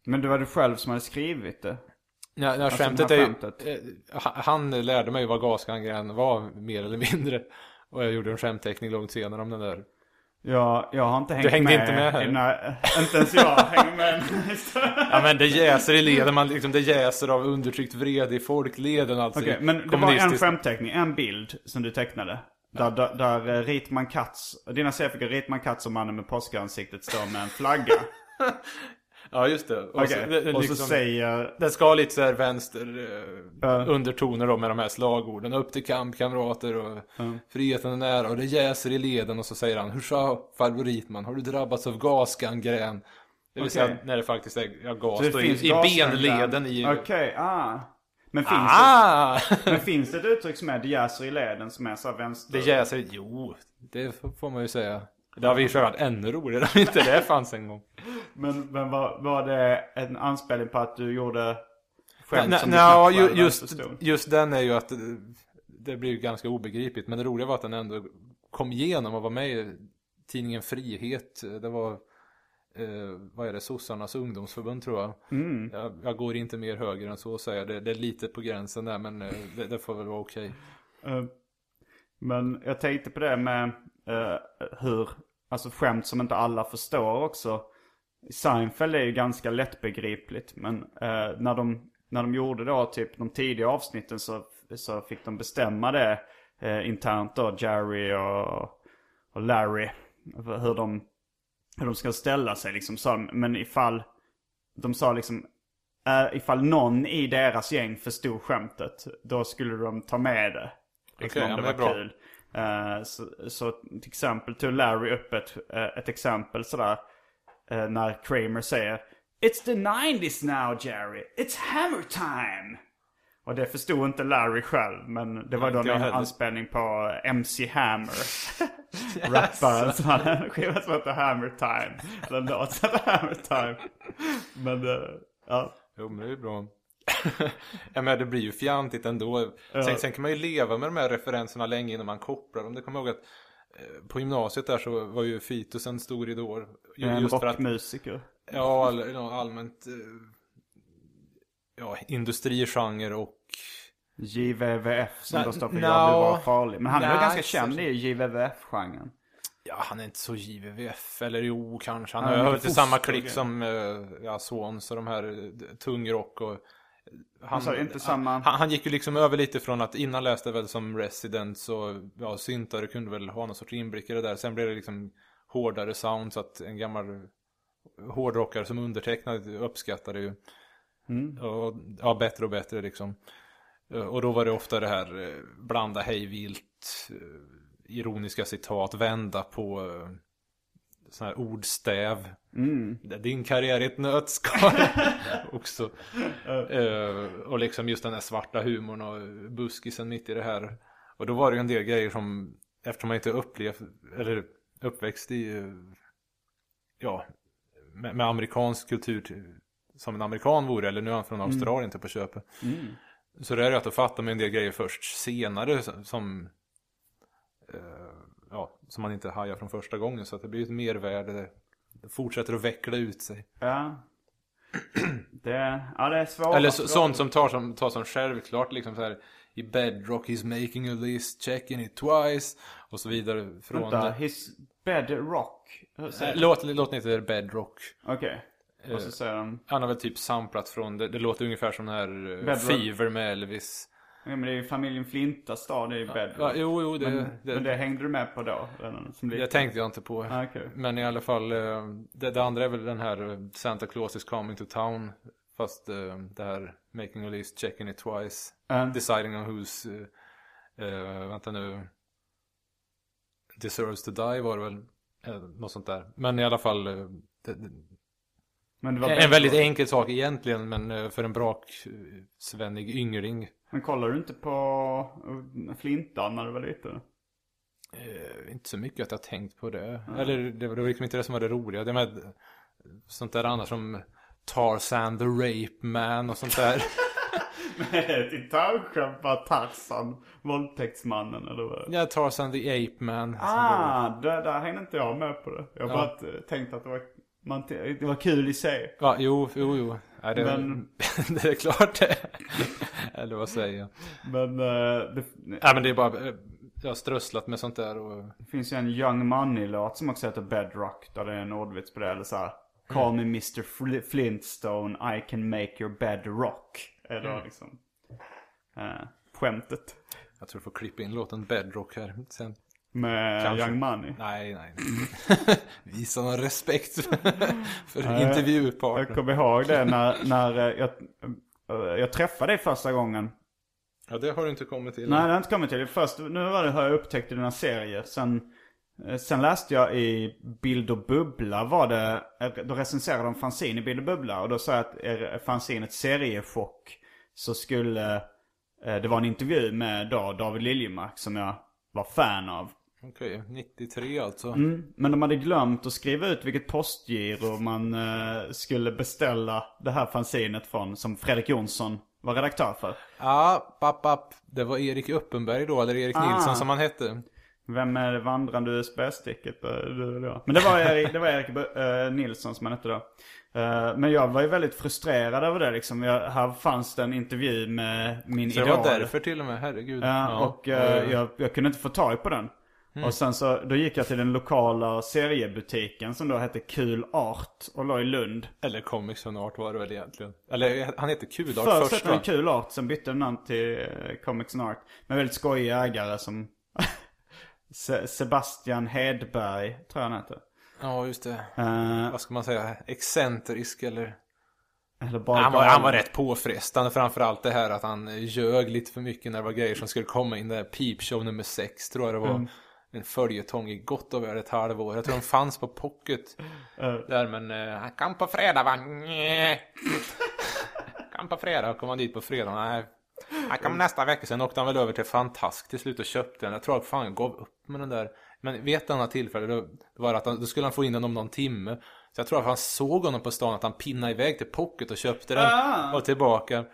Speaker 3: Men det var du själv som hade skrivit det?
Speaker 4: Ja, ja,
Speaker 3: Alltså,
Speaker 4: skämtet
Speaker 3: det
Speaker 4: är ju,
Speaker 3: skämtet.
Speaker 4: ha- Han lärde mig vad gasgangrän var, mer eller mindre. Och jag gjorde en skämtteckning långt senare om den där.
Speaker 3: Ja, jag har inte hängt
Speaker 4: hängde
Speaker 3: med.
Speaker 4: inte med här?
Speaker 3: här- inte ens jag hänger med.
Speaker 4: Ja men det jäser i leden, man liksom, det jäser av undertryckt vrede i folkleden alltså.
Speaker 3: Okej,
Speaker 4: i
Speaker 3: men det var en skämtteckning, en bild som du tecknade. Där, där, där eh, Ritman Katz, dina seriefigurer Ritman Katz och mannen med påskansiktet står med en flagga.
Speaker 4: Ja just det. Och,
Speaker 3: Okej,
Speaker 4: så, det, det
Speaker 3: och
Speaker 4: liksom,
Speaker 3: så säger...
Speaker 4: Den ska ha lite så här vänster eh,
Speaker 3: Ja.
Speaker 4: undertoner då med de här slagorden. Upp till kamp kamrater och friheten är nära och det jäser i leden och så säger han Hur sa farbror Ritman, har du drabbats av gasgangrän? Det vill
Speaker 3: Okej.
Speaker 4: säga när det faktiskt är ja, gas då, i, i benleden i...
Speaker 3: Okej, ah. Men finns,
Speaker 4: Ah!
Speaker 3: det, men finns det ett uttryck som är det jäser i leden som är så vänster?
Speaker 4: Det jäser, jo, det får man ju säga. Det har vi ju varit ännu roligare om inte det fanns en gång.
Speaker 3: Men, men var, var det en anspelning på att du gjorde skämt som du
Speaker 4: nej,
Speaker 3: knappt
Speaker 4: ju, just, just den är ju att det, det blir ju ganska obegripligt. Men det roliga var att den ändå kom igenom och var med i tidningen Frihet. Det var, eh, vad är det, Sossarnas ungdomsförbund tror jag.
Speaker 3: Mm.
Speaker 4: jag. Jag går inte mer höger än så att säga. Det, det är lite på gränsen där men eh, det, det får väl vara okej.
Speaker 3: Eh, Men jag tänkte på det med eh, hur, alltså skämt som inte alla förstår också. Seinfeld är ju ganska lättbegripligt men eh, när, de, när de gjorde då typ de tidiga avsnitten så, så fick de bestämma det eh, internt då, Jerry och, och Larry. Hur de, hur de ska ställa sig liksom. Så, men ifall de sa liksom eh, ifall någon i deras gäng förstod skämtet då skulle de ta med det. Liksom
Speaker 4: Okej,
Speaker 3: om
Speaker 4: ja,
Speaker 3: det
Speaker 4: men
Speaker 3: var
Speaker 4: bra.
Speaker 3: kul. Eh, så, så till exempel tog Larry upp ett, eh, ett exempel sådär. eh, när Kramer säger It's the 90s now Jerry, it's hammer time. Och det förstod inte Larry själv men det var då en anspelning på MC Hammer. Rapparen som hade en skiva som hette Hammer Time. Eller en låt som hette Hammer Time. Men ja.
Speaker 4: Jo men det är ju bra. ja men det blir ju fjantigt ändå. Sen, sen kan man ju leva med de här referenserna länge innan man kopplar dem. Det kommer jag ihåg att eh, på gymnasiet där så var ju Fitus en stor idol.
Speaker 3: En
Speaker 4: Just för att,
Speaker 3: rockmusiker.
Speaker 4: ja, ja, allmänt eh, ja, industrigenre och
Speaker 3: JVVF som
Speaker 4: Nej,
Speaker 3: då står för
Speaker 4: no.
Speaker 3: Jag vill vara farlig. Men han är väl
Speaker 4: Nej,
Speaker 3: ganska känd i JVVF-genren.
Speaker 4: ja, han är inte så JVVF. Eller jo, kanske. Han
Speaker 3: Han är
Speaker 4: hör väl
Speaker 3: mycket
Speaker 4: till samma klick som eh, ja, Swans och de här tungrock och han,
Speaker 3: sa inte samma-
Speaker 4: han, han gick ju liksom över lite från att innan läste jag väl som resident så ja, syntare kunde väl ha någon sorts inblick i det där. Sen blev det liksom hårdare sound så att en gammal hårdrockare som undertecknad uppskattade ju. Och, ja, bättre och bättre liksom. Eh, Och då var det ofta det här eh, blanda hej vilt, eh, ironiska citat vända på uh, sån här ordstäv. Din karriär i ett nötskal. också. Eh, och liksom just den här svarta humorn och buskisen mitt i det här. Och då var det ju en del grejer som, eftersom man inte upplevt, eller uppväxt i, eh, ja, med, med amerikansk kultur till, som en amerikan vore, eller nu är han från Australien till på köpet. Så det är ju att då fattar man en del grejer först senare som, som, eh, ja, som man inte hajar från första gången. Så att det blir ett mervärde, det fortsätter att veckla ut sig.
Speaker 3: Ja. Det, ja, det är svårt.
Speaker 4: Eller så, sånt som tar som, tar som självklart liksom så här i bedrock he's making a list, checking it twice och så vidare från
Speaker 3: Vänta, his bed rock. Hur
Speaker 4: Eh, Låt, låt inte bedrock.
Speaker 3: Okej. Och så säger de,
Speaker 4: Han har väl typ samplat från, det, det låter ungefär som den här eh,
Speaker 3: Bedrock.
Speaker 4: Fever med Elvis.
Speaker 3: Ja men det är ju familjen Flintas stad, det är ju bed
Speaker 4: Ja, jo, jo, det,
Speaker 3: men,
Speaker 4: det,
Speaker 3: men det hängde du med på då? redan, Som
Speaker 4: det tänkte jag inte på.
Speaker 3: Ah, okej.
Speaker 4: Men i alla fall, eh, det, det andra är väl den här eh, Santa Claus is coming to town. Fast eh, det här making a list, checking it twice.
Speaker 3: Mm.
Speaker 4: Deciding on who's, eh, vänta nu. Deserves to die var det väl. Något sånt där. Men i alla fall. Det, det,
Speaker 3: Men det var
Speaker 4: en väldigt enkel sak egentligen. Men eh, för en brak eh, yngling.
Speaker 3: Men kollar du inte på uh, Flintan när du var liten?
Speaker 4: Eh, inte så mycket att jag tänkt på det. Eller det var liksom inte det som var det roliga. Det med eh, sånt där annars som Tarzan the Rape Man och sånt där.
Speaker 3: Ett gitarrskämt bara Tarzan, våldtäktsmannen eller vad?
Speaker 4: ja, Tarzan the Ape Man.
Speaker 3: Ah, där, där hängde inte jag med på det. Jag har
Speaker 4: Ja.
Speaker 3: bara eh, tänkt att det var, man, det var kul i sig.
Speaker 4: Ja, jo, jo, jo. Ja, det,
Speaker 3: Men-
Speaker 4: det är klart det. Eller vad säger jag?
Speaker 3: Men eh, det,
Speaker 4: Ja, men det är bara, eh, jag har strösslat med sånt där och...
Speaker 3: det finns ju en Young Money-låt som också heter Bedrock. Där det är en ordvits på det. Eller så här, Call me Mr Fl- Flintstone, I can make your bed rock. Är då liksom eh, skämtet.
Speaker 4: Jag tror du får klippa in låten Bedrock här sen.
Speaker 3: Med
Speaker 4: Kanske.
Speaker 3: Young Money.
Speaker 4: Nej, nej. Visa någon respekt för
Speaker 3: Jag
Speaker 4: intervjupartnern.
Speaker 3: kommer ihåg det när, när eh, jag, eh, jag träffade dig första gången.
Speaker 4: Ja, det har du inte kommit till.
Speaker 3: Nej, det har jag inte kommit till. Först, nu var det, har jag upptäckt i dina serier. Sen, eh, sen läste jag i Bild och Bubbla var det, då recenserade de fanzin i Bild och Bubbla. Och då sa jag att är fanzinet seriechock så skulle det vara en intervju med då David Liljemark som jag var fan av.
Speaker 4: Okej, 93 alltså.
Speaker 3: Mm, men de hade glömt att skriva ut vilket postgiro man eh, skulle beställa det här fanzinet från som Fredrik Jonsson var redaktör för.
Speaker 4: Ja, papp, papp. Det var Erik Uppenberg då, eller Erik
Speaker 3: Ah.
Speaker 4: Nilsson som han hette.
Speaker 3: Vem är det vandrande USB-sticket? Eh? Men det var Erik, det var Erik eh, Nilsson som han hette då. Eh, men jag var ju väldigt frustrerad över det liksom. Jag, här fanns det en intervju med min
Speaker 4: Så det
Speaker 3: idol.
Speaker 4: var därför till och med, herregud.
Speaker 3: Ja, och eh, jag, jag kunde inte få tag på den.
Speaker 4: Mm.
Speaker 3: Och sen så, då gick jag till den lokala seriebutiken som då hette Kul Art och låg i Lund.
Speaker 4: Eller Comics on Art var det väl egentligen. Eller han hette Kulart
Speaker 3: Först
Speaker 4: först,
Speaker 3: hette
Speaker 4: va?
Speaker 3: Kul Art, sen bytte den namn till eh, Comics and Art. Med väldigt skojiga ägare som Se- Sebastian Hedberg, tror jag han heter.
Speaker 4: Ja, just det.
Speaker 3: Eh,
Speaker 4: Vad ska man säga? Excentrisk eller?
Speaker 3: eller bara
Speaker 4: Han var, han var rätt påfrestande framförallt det här att han ljög lite för mycket när det var grejer som skulle komma in. Där Peep Show nummer 6 tror jag det var.
Speaker 3: Mm.
Speaker 4: En följetong i gott och väl ett halvår. Jag tror de fanns på pocket.
Speaker 3: Eh,
Speaker 4: Där men eh, han kan på fredag va? Kan på fredag. Kom han dit på fredag? Nej. Han kom nästa vecka. Sen åkte han väl över till Fantask till slut och köpte den. Jag tror att fan jag gav upp med den där. Men vid ett annat tillfälle då, var att han, då skulle han få in den om någon timme. Så jag tror att han såg honom på stan att han pinnade iväg till Pocket och köpte den.
Speaker 3: Ah.
Speaker 4: Och tillbaka.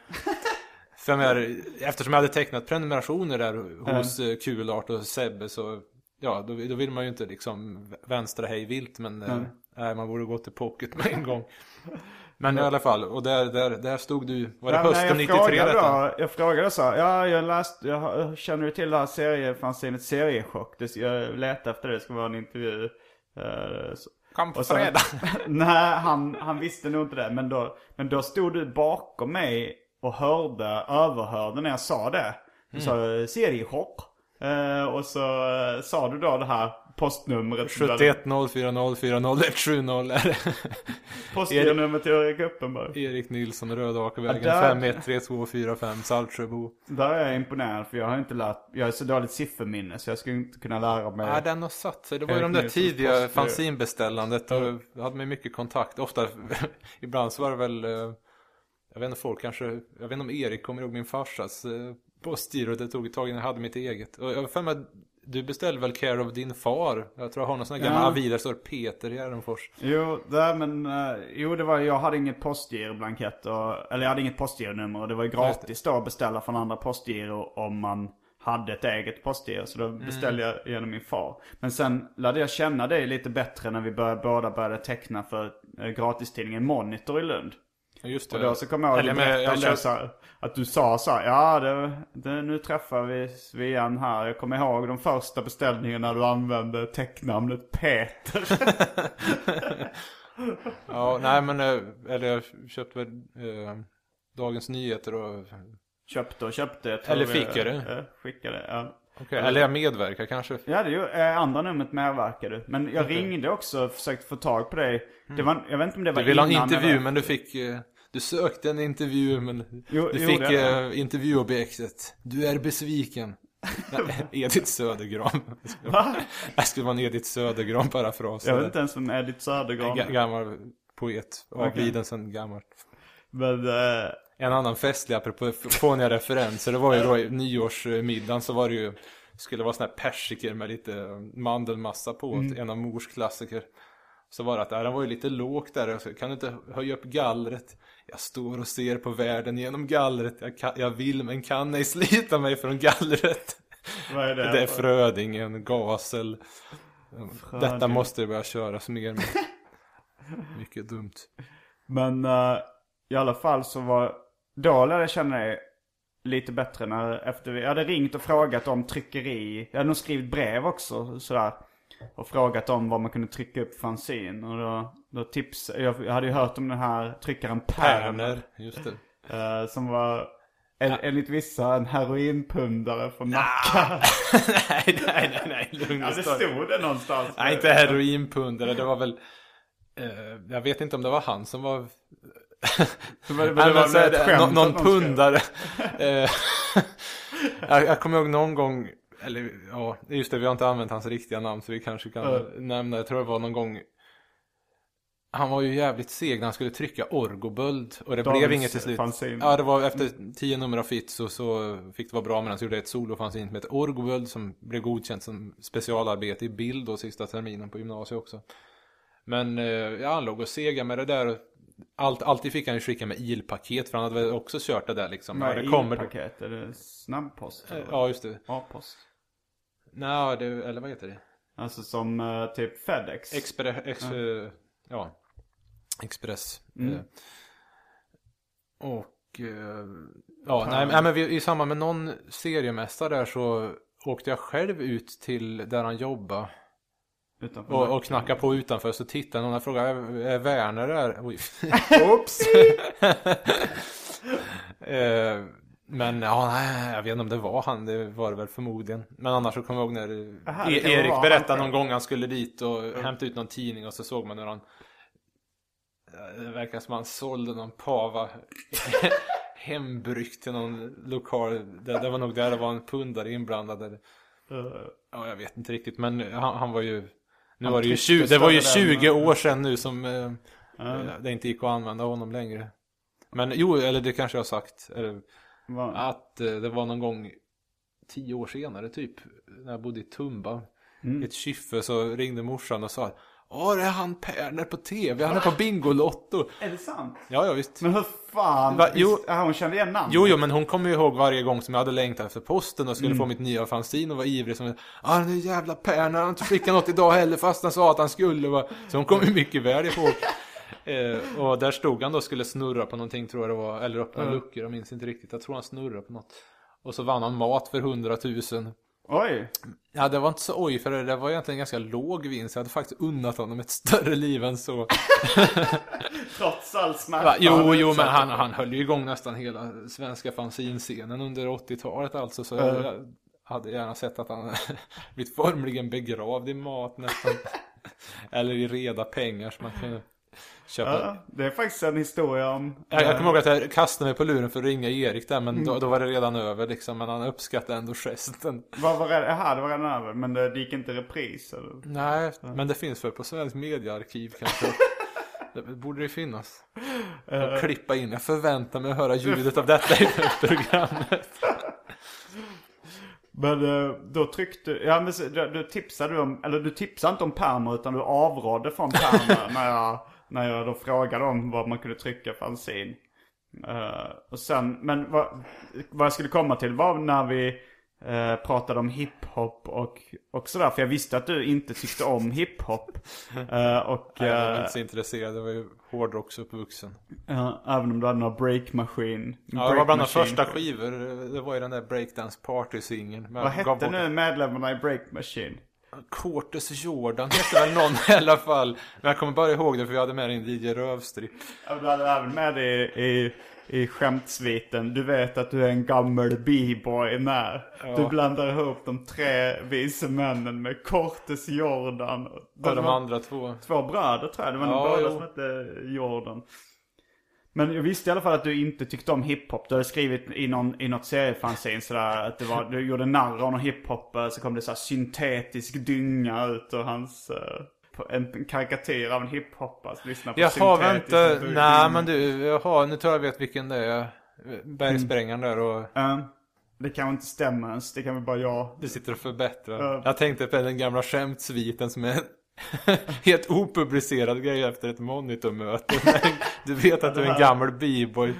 Speaker 4: För jag eftersom jag hade tecknat prenumerationer där hos mm. Kulart och Sebbe så Ja, då, då vill man ju inte liksom vänstra hej vilt men eh, nej, man borde gå till Pocket med en gång. Men i alla fall, och där, där, där stod du, var det
Speaker 3: Ja, nej,
Speaker 4: hösten
Speaker 3: jag
Speaker 4: 93
Speaker 3: frågade? Då, jag frågade så ja jag läste, jag, känner du till det här seriefanzinet Seriechock? Det, jag letade efter det, det ska vara en intervju. eh, så.
Speaker 4: Kom på
Speaker 3: så-
Speaker 4: fredag.
Speaker 3: Nej, han, han visste nog inte det. Men då, men då stod du bakom mig och hörde, överhörde när jag sa det. Du sa seriechock. Eh, och så eh, sa du då det här postnumret.
Speaker 4: 7104040170 är det.
Speaker 3: Postgironumret till Erik Uppenberg.
Speaker 4: Erik Nilsson, Rödakavägen
Speaker 3: Ja, där-
Speaker 4: 513245 Saltsjöbo.
Speaker 3: Där är jag imponerad för jag har inte lärt, jag är så dåligt sifferminne så jag skulle inte kunna lära mig.
Speaker 4: Ja, den har satt sig. Det var ju de där
Speaker 3: Nilssons
Speaker 4: tidiga fanzinbeställandet. Och jag hade med mycket kontakt. Ofta, ibland så var det väl, eh, jag vet inte folk kanske, jag vet inte om Erik kommer ihåg min farsas eh, postgiro. Det tog ett tag innan jag hade mitt eget. Och jag har för mig du beställde väl Care of din far? Jag tror jag har någon sån här gammal
Speaker 3: Ja.
Speaker 4: avi där står Peter i Järnfors.
Speaker 3: Jo, där, men, eh, jo det var, jag hade inget postgiroblankett och, eller jag hade inget postgironummer och det var ju gratis då att beställa från andra postgiro om man hade ett eget postgiro. Så då beställde jag genom min far. Men sen lärde jag känna dig lite bättre när vi började, båda började teckna för eh, gratistidningen Monitor i Lund.
Speaker 4: Just
Speaker 3: Och
Speaker 4: det.
Speaker 3: då så kommer jag ihåg att du berättade
Speaker 4: kör-
Speaker 3: det så här, att du sa så här, ja det, det, nu träffar vi Svian här. Jag kommer ihåg de första beställningarna du använde tecknamnet Peter.
Speaker 4: Ja, nej men, eh, eller jag köpte väl eh, Dagens Nyheter och
Speaker 3: Köpte och köpte. jag tror
Speaker 4: Eller fick jag det?
Speaker 3: Skickade, ja.
Speaker 4: Okej, eller jag medverkar kanske.
Speaker 3: Ja, det ju, eh, andra numret medverkar du. Men jag ringde också och försökte få tag på dig. Det var, jag vet inte om det var
Speaker 4: Mm. Du ville ha en
Speaker 3: innan
Speaker 4: intervju men du fick eh, Du sökte en intervju men
Speaker 3: Jo,
Speaker 4: Du
Speaker 3: jo,
Speaker 4: fick
Speaker 3: det
Speaker 4: eh, intervjuobjektet Du är besviken Nej, Edith Södergran
Speaker 3: Va?
Speaker 4: Det skulle vara en Edith Södergran parafras
Speaker 3: Jag vet inte ens vem Edith Södergran
Speaker 4: Ga-
Speaker 3: är.
Speaker 4: Gammal poet Avliden sen gammalt
Speaker 3: Men, eh,
Speaker 4: En annan festlig apropå fåniga referenser Det var ju då i nyårsmiddagen så var det ju Skulle vara sån här persiker med lite mandelmassa på
Speaker 3: Mm.
Speaker 4: En av mors klassiker Så var det att, ja, den var ju lite lågt där så Kan du inte höja upp gallret? Jag står och ser på världen genom gallret Jag, kan, jag vill men kan ej slita mig från gallret
Speaker 3: vad är det?
Speaker 4: Det är Frödingen, Gasel Detta
Speaker 3: Fröding.
Speaker 4: måste det börja köras mer med Mycket dumt
Speaker 3: Men eh, i alla fall så var, då lärde jag känna dig lite bättre när, efter vi, jag hade ringt och frågat om tryckeri. Jag hade nog skrivit brev också sådär. Och frågat om vad man kunde trycka upp fanzin. Och då, då tips, jag, hade ju hört om den här tryckaren Perner.
Speaker 4: Just det
Speaker 3: eh, som var en, enligt vissa en heroinpundare från Nacka.
Speaker 4: nej, nej, nej, nej, lugn
Speaker 3: ja, det stod det någonstans.
Speaker 4: Nej, inte heroinpundare. Det var väl... Eh, jag vet inte om det var han som var...
Speaker 3: Men det var
Speaker 4: men så det,
Speaker 3: skämt
Speaker 4: nå-
Speaker 3: att
Speaker 4: någon
Speaker 3: någon
Speaker 4: pundare. Eh, jag, jag kommer ihåg någon gång... Eller ja, just det, vi har inte använt hans riktiga namn så vi kanske kan
Speaker 3: Ja.
Speaker 4: nämna. Jag tror det var någon gång... Han var ju jävligt seg när han skulle trycka Orgoböld och det
Speaker 3: Dagens
Speaker 4: blev inget till slut.
Speaker 3: fanzine.
Speaker 4: Ja, det var efter tio nummer av Fitz och så fick det vara bra men han så gjorde ett solofanzine som heter Orgoböld som blev godkänt som specialarbete i bild då sista terminen på gymnasiet också. Men eh, ja, han låg och sega med det där. och Allt, alltid fick han ju skicka med ilpaket för han hade väl också kört det där liksom.
Speaker 3: Med
Speaker 4: Ja, det kommer.
Speaker 3: paket, är det snabbpost?
Speaker 4: Eh,
Speaker 3: eller?
Speaker 4: Ja, just det.
Speaker 3: A-post.
Speaker 4: Nej, det, eller vad heter det?
Speaker 3: Alltså som eh, typ Fedex.
Speaker 4: Expre, ex, ja. ja. Express.
Speaker 3: Mm.
Speaker 4: Eh, och eh, ja, nej, nej men vi, i samband med någon seriemästare där så åkte jag själv ut till där han jobbade.
Speaker 3: Utanför
Speaker 4: Och, och
Speaker 3: Nacka.
Speaker 4: knackade på utanför så tittade någon och frågade är, är Werner där?
Speaker 3: Oops!
Speaker 4: Eh, men ja, nej, jag vet inte om det var han, det var det väl förmodligen. Men annars så kommer jag ihåg när
Speaker 3: Aha,
Speaker 4: e- Erik berättade någon gång han skulle dit och hämta ut någon tidning och så såg man hur han det verkar som han sålde någon pava hembryggt till någon lokal. Det, det var nog där det var en pundare inblandad. Eller, ja, jag vet inte riktigt. Men han, han var ju... Nu
Speaker 3: Han
Speaker 4: var det ju
Speaker 3: tryckte
Speaker 4: 20, det var ju
Speaker 3: större än-
Speaker 4: 20 år sedan nu som eh, eh, det inte gick att använda honom längre. Men jo, eller det kanske jag har sagt. Eller,
Speaker 3: Vad-
Speaker 4: att eh, det var någon gång tio år senare typ. När jag bodde i Tumba.
Speaker 3: Mm.
Speaker 4: I ett kyffe så ringde morsan och sa. Åh, det är han Perner på tv. Han är på Bingolotto.
Speaker 3: Är det sant?
Speaker 4: Ja, ja visst.
Speaker 3: Men hur fan?
Speaker 4: Va, jo.
Speaker 3: Visst, ja, hon kände igen namn?
Speaker 4: Jo, jo, men hon kommer ju ihåg varje gång som jag hade längtat efter posten och skulle
Speaker 3: Mm.
Speaker 4: få mitt nya fanzine och var ivrig som Ah, den jävla Perner, han har inte skickat något idag heller fast han sa att han skulle va. Så hon kommer ju mycket väl ihåg. Eh, och där stod han då och skulle snurra på någonting tror jag det var, eller öppna
Speaker 3: Mm.
Speaker 4: luckor, jag minns inte riktigt. Jag tror han snurrade på något. Och så vann han mat för 100 000.
Speaker 3: Oj!
Speaker 4: Ja, det var inte så oj, för det, det var egentligen ganska låg vinst. Jag hade faktiskt unnat honom ett större liv än så.
Speaker 3: Trots all smärta.
Speaker 4: Jo, jo, men han, han höll ju igång nästan hela svenska fanzinscenen under 80-talet alltså. Så
Speaker 3: Mm.
Speaker 4: jag, hade gärna sett att han blivit formligen begravd i mat nästan. Eller i reda pengar som man kunde köpa.
Speaker 3: Ja, det är faktiskt en historia om...
Speaker 4: Jag, jag kommer ihåg att jag kastade mig på luren för att ringa Erik där, men då, då var det redan över liksom. Men han uppskattade ändå gesten.
Speaker 3: Var det? Jaha, det var redan över. Men det, det gick inte repris eller?
Speaker 4: Nej, men det finns väl på Svensk Mediaarkiv kanske. Det borde det finnas. Och klippa in. Jag förväntar mig att höra ljudet av detta i programmet.
Speaker 3: Men eh, då tryckte, ja men du tipsade om, eller du tipsade inte om pärmar utan du avrådde från pärmar när jag, när jag då frågade om vad man kunde trycka fanzine. Eh, och sen, men vad, vad jag skulle komma till var när vi eh, pratade om hiphop och, och sådär. För jag visste att du inte tyckte om hiphop. Eh, och
Speaker 4: Nej, Jag var
Speaker 3: eh,
Speaker 4: inte så intresserad. Jag var ju hårdrocksuppvuxen.
Speaker 3: ja, även om du hade någon breakmaskin.
Speaker 4: Ja, det var bland de första skivor. Det var ju den där Breakdance Party-singeln.
Speaker 3: Vad hette nu medlemmarna i Break Machine?
Speaker 4: Cortes Jordan hette väl någon i alla fall. Men jag kommer bara ihåg det för vi hade med en DJ Rövstri.
Speaker 3: Ja, Du hade även med det i, i, i skämtsviten. Du vet att du är en gammal b-boy när. Du blandar ihop de tre vise männen med Cortes Jordan.
Speaker 4: Och de andra två.
Speaker 3: två bröder tror jag. Det var
Speaker 4: Ja,
Speaker 3: ja, båda som hette Jordan. Men jag visste i alla fall att du inte tyckte om hiphop. Du hade skrivit i, någon, i något seriefanzine sådär att det var, du gjorde narr av någon hiphop. Så kom det så syntetisk dynga ut och hans... eh, en karikatyr av en hiphopare som lyssnar på syntetisk
Speaker 4: vänta.
Speaker 3: dynga.
Speaker 4: Nej, men du. Jaha, nu tror jag vet vilken det är. Bergsprängaren där och
Speaker 3: Ja, det kan inte stämma ens. Det kan väl bara jag.
Speaker 4: du sitter och förbättrar.
Speaker 3: Ja.
Speaker 4: Jag tänkte på den gamla skämtsviten som är helt opublicerad grej efter ett monitormöte. Du vet att du är en gammal b-boy.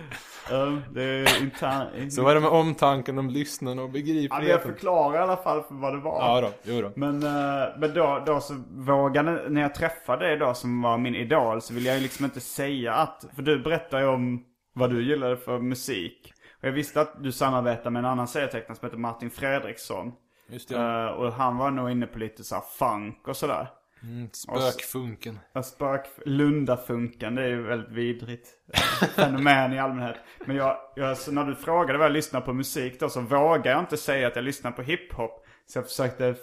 Speaker 3: Ja, det är.
Speaker 4: Så det med omtanken om lyssnarna och
Speaker 3: Ja, men jag
Speaker 4: begripligheten.
Speaker 3: förklarar i alla fall för vad det var.
Speaker 4: Ja då, jo då.
Speaker 3: Men, eh, men då, då så vågade, när jag träffade dig då som var min idol så ville jag ju liksom inte säga att, för du berättade ju om vad du gillade för musik. Och jag visste att du samarbetar med en annan serietecknare som heter Martin Fredriksson.
Speaker 4: Just det.
Speaker 3: Eh, och han var nog inne på lite så här funk och sådär.
Speaker 4: Mm, spökfunken.
Speaker 3: Ja, Spök, Lundafunken, det är ju väldigt vidrigt eh, fenomen i allmänhet. Men jag, jag, när du frågade vad jag lyssnar på musik då så vågade jag inte säga att jag lyssnar på hiphop. Så jag försökte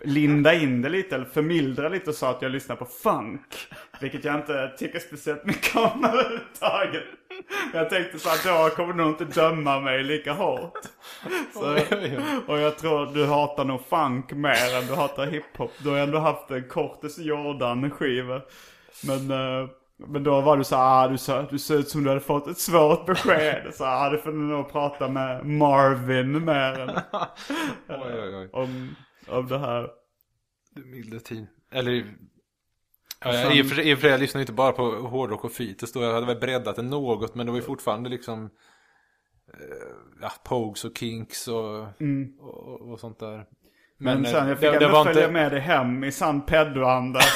Speaker 3: linda in det lite, eller förmildra lite och sa att jag lyssnar på funk. Vilket jag inte tycker speciellt mycket om överhuvudtaget. Jag tänkte så här, då kommer du nog inte döma mig lika hårt. Så, och jag tror du hatar nog funk mer än du hatar hiphop. Du har ändå haft en Cortes Jordan-skiva. Men, eh, men då var du så här, ah, du, sa, du ser ut som du hade fått ett svårt besked. Så ah, du får nog prata med Marvin mer än
Speaker 4: Oj, oj, oj.
Speaker 3: om, om det här.
Speaker 4: Du milde tid. Eller... Ja, jag, i, och för, I och för sig, jag lyssnade inte bara på hårdrock och fites då. Jag hade väl breddat det något, men det var ju fortfarande liksom... eh, ja, Pogues och Kinks och, och, och, och sånt där.
Speaker 3: Mm. Men,
Speaker 4: eh,
Speaker 3: sen jag fick
Speaker 4: det,
Speaker 3: ändå följa
Speaker 4: inte...
Speaker 3: med dig hem i sann peddoanda.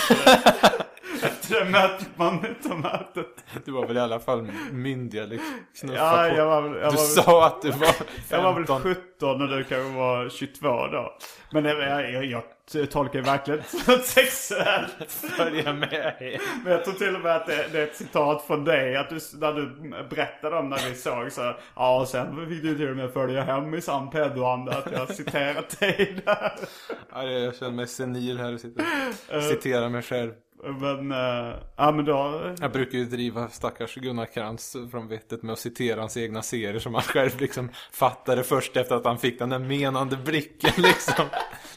Speaker 3: Efter det mötet, monitormötet.
Speaker 4: Du var väl i alla fall myndig eller knuffa
Speaker 3: Ja,
Speaker 4: på.
Speaker 3: jag var, jag
Speaker 4: du
Speaker 3: var,
Speaker 4: sa att du var 15.
Speaker 3: Jag var väl 17 och du kanske var 22 då. Men jag, jag, jag tolkar ju verkligen sexuellt.
Speaker 4: Följa med.
Speaker 3: Men jag tror till och med att det, det är ett citat från dig. Att du, när du berättade om när vi såg så. Ja, och sen fick du till och med följa hem i sann peddoanda. Att jag citerat dig där.
Speaker 4: Ja, det- jag känner mig senil här och sitter och citerar mig själv.
Speaker 3: Men, äh, ja men då.
Speaker 4: Jag brukar ju driva stackars Gunnar Krantz från vettet med att citera hans egna serier som han själv liksom fattade först efter att han fick den där menande blicken liksom.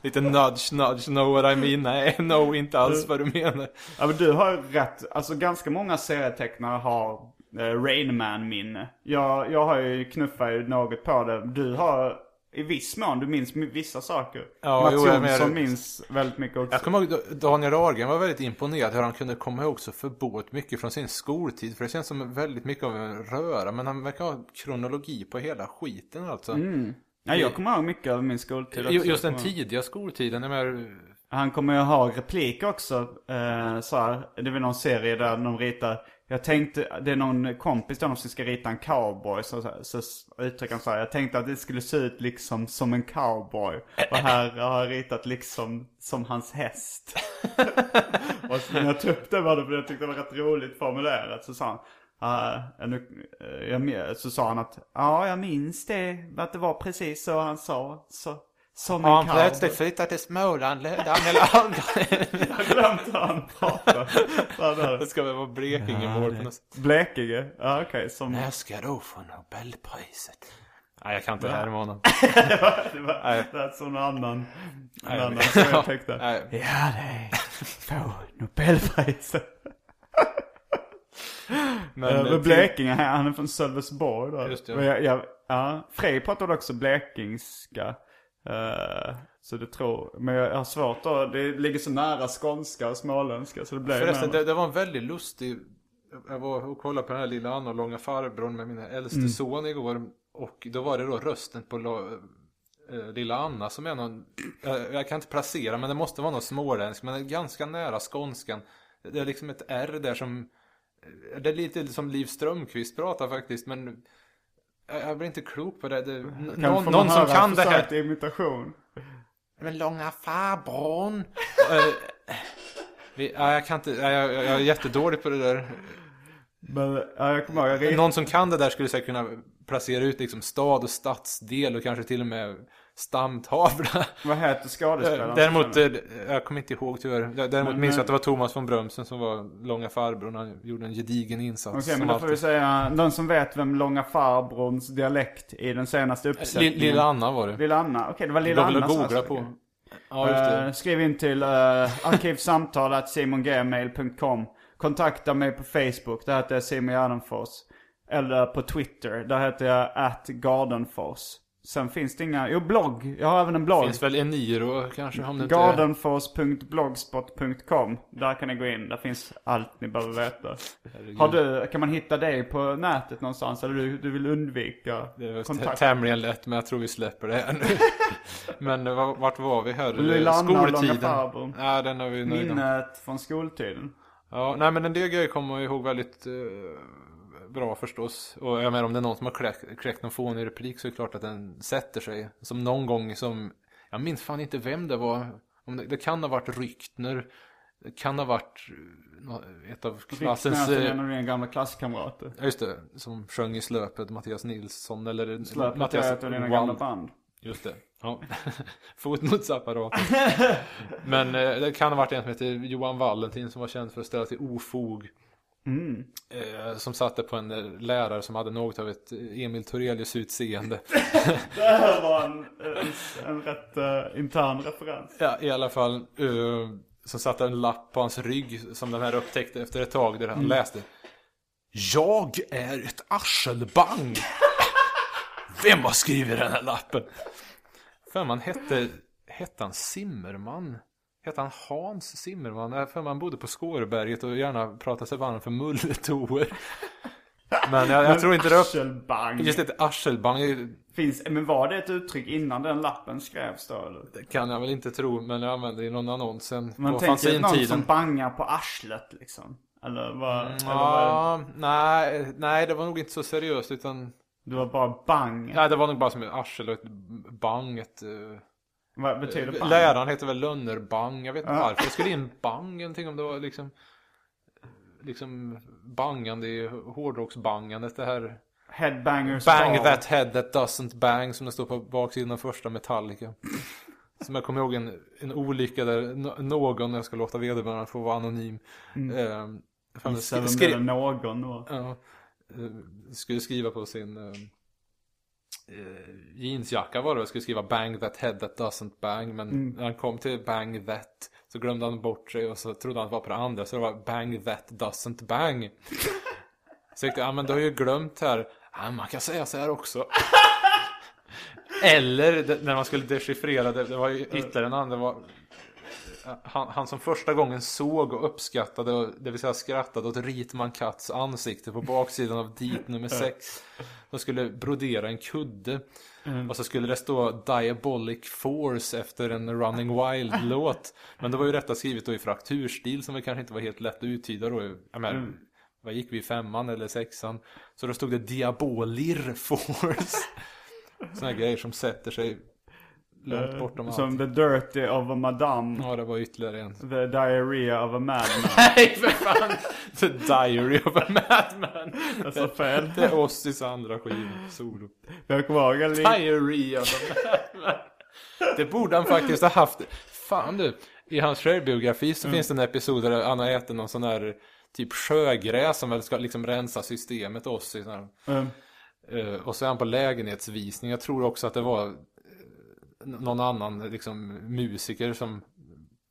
Speaker 4: Lite nudge, nudge, know what I mean? Nej, no, inte alls vad du menar.
Speaker 3: Ja men du har rätt. Alltså ganska många serietecknare har eh, Rain Man-minne. Jag, jag har ju knuffat ju något på det. Du har i viss mån, du minns vissa saker.
Speaker 4: Ja,
Speaker 3: Mats
Speaker 4: jo,
Speaker 3: Jonsson minns väldigt mycket också.
Speaker 4: Jag kommer ihåg Daniel Ahlgren var väldigt imponerad hur han kunde komma ihåg så förbåt mycket från sin skoltid. För det känns som väldigt mycket av en röra. Men han verkar ha kronologi på hela skiten alltså.
Speaker 3: Ja, jag kommer ihåg mycket av min skoltid också.
Speaker 4: Just den tidiga skoltiden. Menar,
Speaker 3: Han kommer ju ha repliker också. Eh, så här, det är väl någon serie där de ritar. Jag tänkte, det är någon kompis där som ska rita en cowboy. Så, så, så uttrycker han så här. Jag tänkte att det skulle se ut liksom som en cowboy. Och här har jag ritat liksom som hans häst. och så när jag tog upp det var det för jag tyckte det var rätt roligt formulerat. Så sa han. Uh, nu, jag, men- så sa han att ja, jag minns det. Att det var precis så han sa. Så, Som
Speaker 4: Har
Speaker 3: en
Speaker 4: han plötsligt flyttat till Småland, Daniel Ahlgren?
Speaker 3: Jag glömt hur han pratar. Är
Speaker 4: Det
Speaker 3: det?
Speaker 4: ska väl vara Blekingemål på något sätt.
Speaker 3: Blekinge? Ja okej, som...
Speaker 4: När ska du få Nobelpriset? Nej, jag kan inte härma honom.
Speaker 3: det var, det det lät som någon annan. En
Speaker 4: Nej,
Speaker 3: annan
Speaker 4: men-
Speaker 3: som jag tänkte.
Speaker 4: Nej.
Speaker 3: Ja det få Nobelpriset.
Speaker 4: Men,
Speaker 3: Men,
Speaker 4: eh, till-
Speaker 3: Blekinge, han är från Sölvesborg då.
Speaker 4: Just det.
Speaker 3: Jag, jag, ja, Frej pratade också blekingska. Eh, så det tror, men jag har svårt att, det ligger så nära skånska och småländska så det blir
Speaker 4: Förresten, det, det var en väldigt lustig... Jag var och kollade på den här lilla Anna och långa farbrorn med min äldste
Speaker 3: Mm.
Speaker 4: son igår. Och då var det då rösten på eh, lilla Anna som är någon... Jag, jag kan inte placera, men det måste vara något småländsk. Men ganska nära skånskan. Det är liksom ett R där som... Det är lite som Liv Strömquist pratar faktiskt, men... Jag, jag blir inte klok på det. det
Speaker 3: Kan
Speaker 4: någon någon som kan det här.
Speaker 3: imitation.
Speaker 4: Men långa farbrorn. Eh, vi, ja, jag kan inte, ja, jag, jag är jättedålig på det där.
Speaker 3: Men ja, jag kommer ihåg, jag
Speaker 4: Någon som kan det där skulle säkert kunna placera ut liksom stad och stadsdel och kanske till och med stamtavla.
Speaker 3: Vad heter skådespelaren?
Speaker 4: Däremot, eh, jag kommer inte ihåg tyvärr. Däremot
Speaker 3: Men,
Speaker 4: minns
Speaker 3: eh,
Speaker 4: jag att det var Thomas von Brömsen som var långa farbrorn. Han gjorde en gedigen insats.
Speaker 3: Okej,
Speaker 4: som
Speaker 3: men då får vi
Speaker 4: alltid.
Speaker 3: säga, någon som vet vem Långa Farbrorns dialekt i den senaste uppsättningen.
Speaker 4: Li- Lilla Anna var det.
Speaker 3: Lilla Anna, okej det var Lilla Anna.
Speaker 4: googla
Speaker 3: jag
Speaker 4: på. Ja,
Speaker 3: Eh,
Speaker 4: det.
Speaker 3: skriv in till uh, arkivsamtal.simongmail.com Kontakta mig på Facebook, där heter jag Simon Gärdenfors. Eller på Twitter, där heter jag atgardenfors. Sen finns det inga, jo blogg, jag har även en blogg.
Speaker 4: Finns väl Eniro kanske om det är...
Speaker 3: Gardenfors.blogspot.com Där kan ni gå in, där finns allt ni behöver veta.
Speaker 4: Herregud.
Speaker 3: Har du, kan man hitta dig på nätet någonstans? Eller du, du vill undvika
Speaker 4: Det var
Speaker 3: kontakt?
Speaker 4: tämligen lätt, men jag tror vi släpper det här nu. men eh, var- vart var vi här?
Speaker 3: Lilla
Speaker 4: Skoltiden. Ja, den har vi nöjda.
Speaker 3: Minnet från skoltiden.
Speaker 4: Ja, nej men en del grejer kommer man ihåg väldigt eh, bra förstås. Och jag menar om det är någon som har kläckt, kläckt någon fånig replik så är det klart att den sätter sig. Som någon gång som, jag minns fan inte vem det var. Om det, det kan ha varit Ryktner. Det kan ha varit eh, ett av klassens...
Speaker 3: Klassens...
Speaker 4: eh,
Speaker 3: En av dina gamla klasskamrater.
Speaker 4: Ja just det, som sjöng i Slöpet, Mattias Nilsson eller
Speaker 3: Slöpet är
Speaker 4: Mattias
Speaker 3: ett av dina gamla band.
Speaker 4: Just det. Ja. Fotnotsapparat. Men eh, det kan ha varit en som heter Johan Valentin som var känd för att ställa till ofog.
Speaker 3: Mm.
Speaker 4: Eh, som satte på en eh, lärare som hade något av ett eh, Emil Torelius utseende.
Speaker 3: Det här var en, en, en rätt eh, intern referens.
Speaker 4: ja, i alla fall. Eh, som satte en lapp på hans rygg som den här upptäckte efter ett tag där han läste. Jag är ett arselbang. Vem har skrivit den här lappen? För man hette, hette han Simmerman? Hette han Hans Simmerman? Nej, För man bodde på Skåreberget och gärna pratade sig varm för mulletoer. Men jag, jag tror inte det.
Speaker 3: Arselbang.
Speaker 4: Just ett arselbang,
Speaker 3: Finns, men var det ett uttryck innan den lappen skrevs då eller?
Speaker 4: det kan jag väl inte tro, men jag använde det i någon annons sen
Speaker 3: Man tänker någon som bangar på arslet liksom. Eller vad? eller vad
Speaker 4: Ja, nej, nej, det var nog inte så seriöst utan...
Speaker 3: det var bara bang.
Speaker 4: Nej, det var nog bara som ett arsel och ett bang, ett... eh,
Speaker 3: Vad betyder bang?
Speaker 4: Läraren heter väl Lönnerbang, jag vet inte
Speaker 3: Ja.
Speaker 4: varför. Jag skulle in bang, någonting om det var liksom... Liksom bangande i hårdrocksbangandet, det här...
Speaker 3: Headbangers
Speaker 4: Bang
Speaker 3: bar.
Speaker 4: that head that doesn't bang som det står på baksidan av första Metallica. Som jag kommer ihåg en, en olycka där någon, jag ska låta vederbörande få vara anonym. Eh, sk-
Speaker 3: vem
Speaker 4: skri-
Speaker 3: någon då.
Speaker 4: ja, eh, skulle skriva på sin eh, eh, jeansjacka var det, jag skulle skriva bang that head that doesn't bang. Men när han kom till bang that så glömde han bort sig och så trodde han att det var på det andra. Så det var bang that doesn't bang. Så jag tänkte, ja men du har ju glömt här. Ja, man kan säga så här också. Eller när man skulle dechiffrera det, det var ju ytterligare en annan. Det var han, han som första gången såg och uppskattade, det vill säga skrattade åt Ritman Katts ansikte på baksidan av dit nummer 6. De skulle brodera en kudde. Och så skulle det stå Diabolic Force efter en Running Wild-låt. Men det var ju detta skrivet då i frakturstil som väl kanske inte var helt lätt att uttyda då. Jag menar, vad gick vi i femman eller sexan? Så då stod det Diabolir Force. Här grejer som sätter sig långt bortom allt.
Speaker 3: Som the dirty of a madame.
Speaker 4: Ja, det var ytterligare en.
Speaker 3: The diarrhea of a madman.
Speaker 4: Nej, för fan! The Diary of a Madman.
Speaker 3: Jag sa fel.
Speaker 4: Det är Ossis andra skiva, solo.
Speaker 3: Jag kommer ihåg en
Speaker 4: Diary of a Madman. Det borde han faktiskt ha haft. Fan du, i hans självbiografi så finns det en episod där han har ätit någon sån där typ sjögräs som väl ska liksom rensa systemet oss i sån här.
Speaker 3: Mm.
Speaker 4: Eh, och så är han på lägenhetsvisning. Jag tror också att det var eh, någon annan liksom, musiker som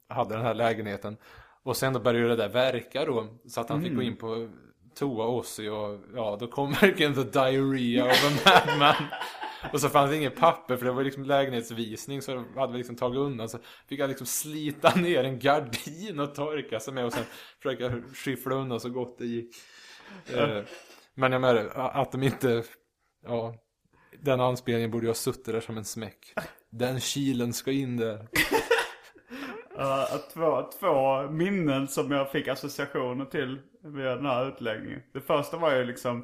Speaker 4: hade den här lägenheten. Och sen då började det där verka då. Så att han fick gå in på toa Ozzy och ja, då kom verkligen the diarrhea of a madman. Och så fanns det inget papper för det var liksom lägenhetsvisning så hade vi liksom tagit undan. Så fick jag liksom slita ner en gardin och torka sig med och sen försöka skyffla undan så gott det gick. Eh, Men jag menar att de inte, ja, den anspelningen borde ju ha suttit där som en smäck. Den kilen ska in där.
Speaker 3: Ja, två, två minnen som jag fick associationer till via den här utläggningen. Det första var ju liksom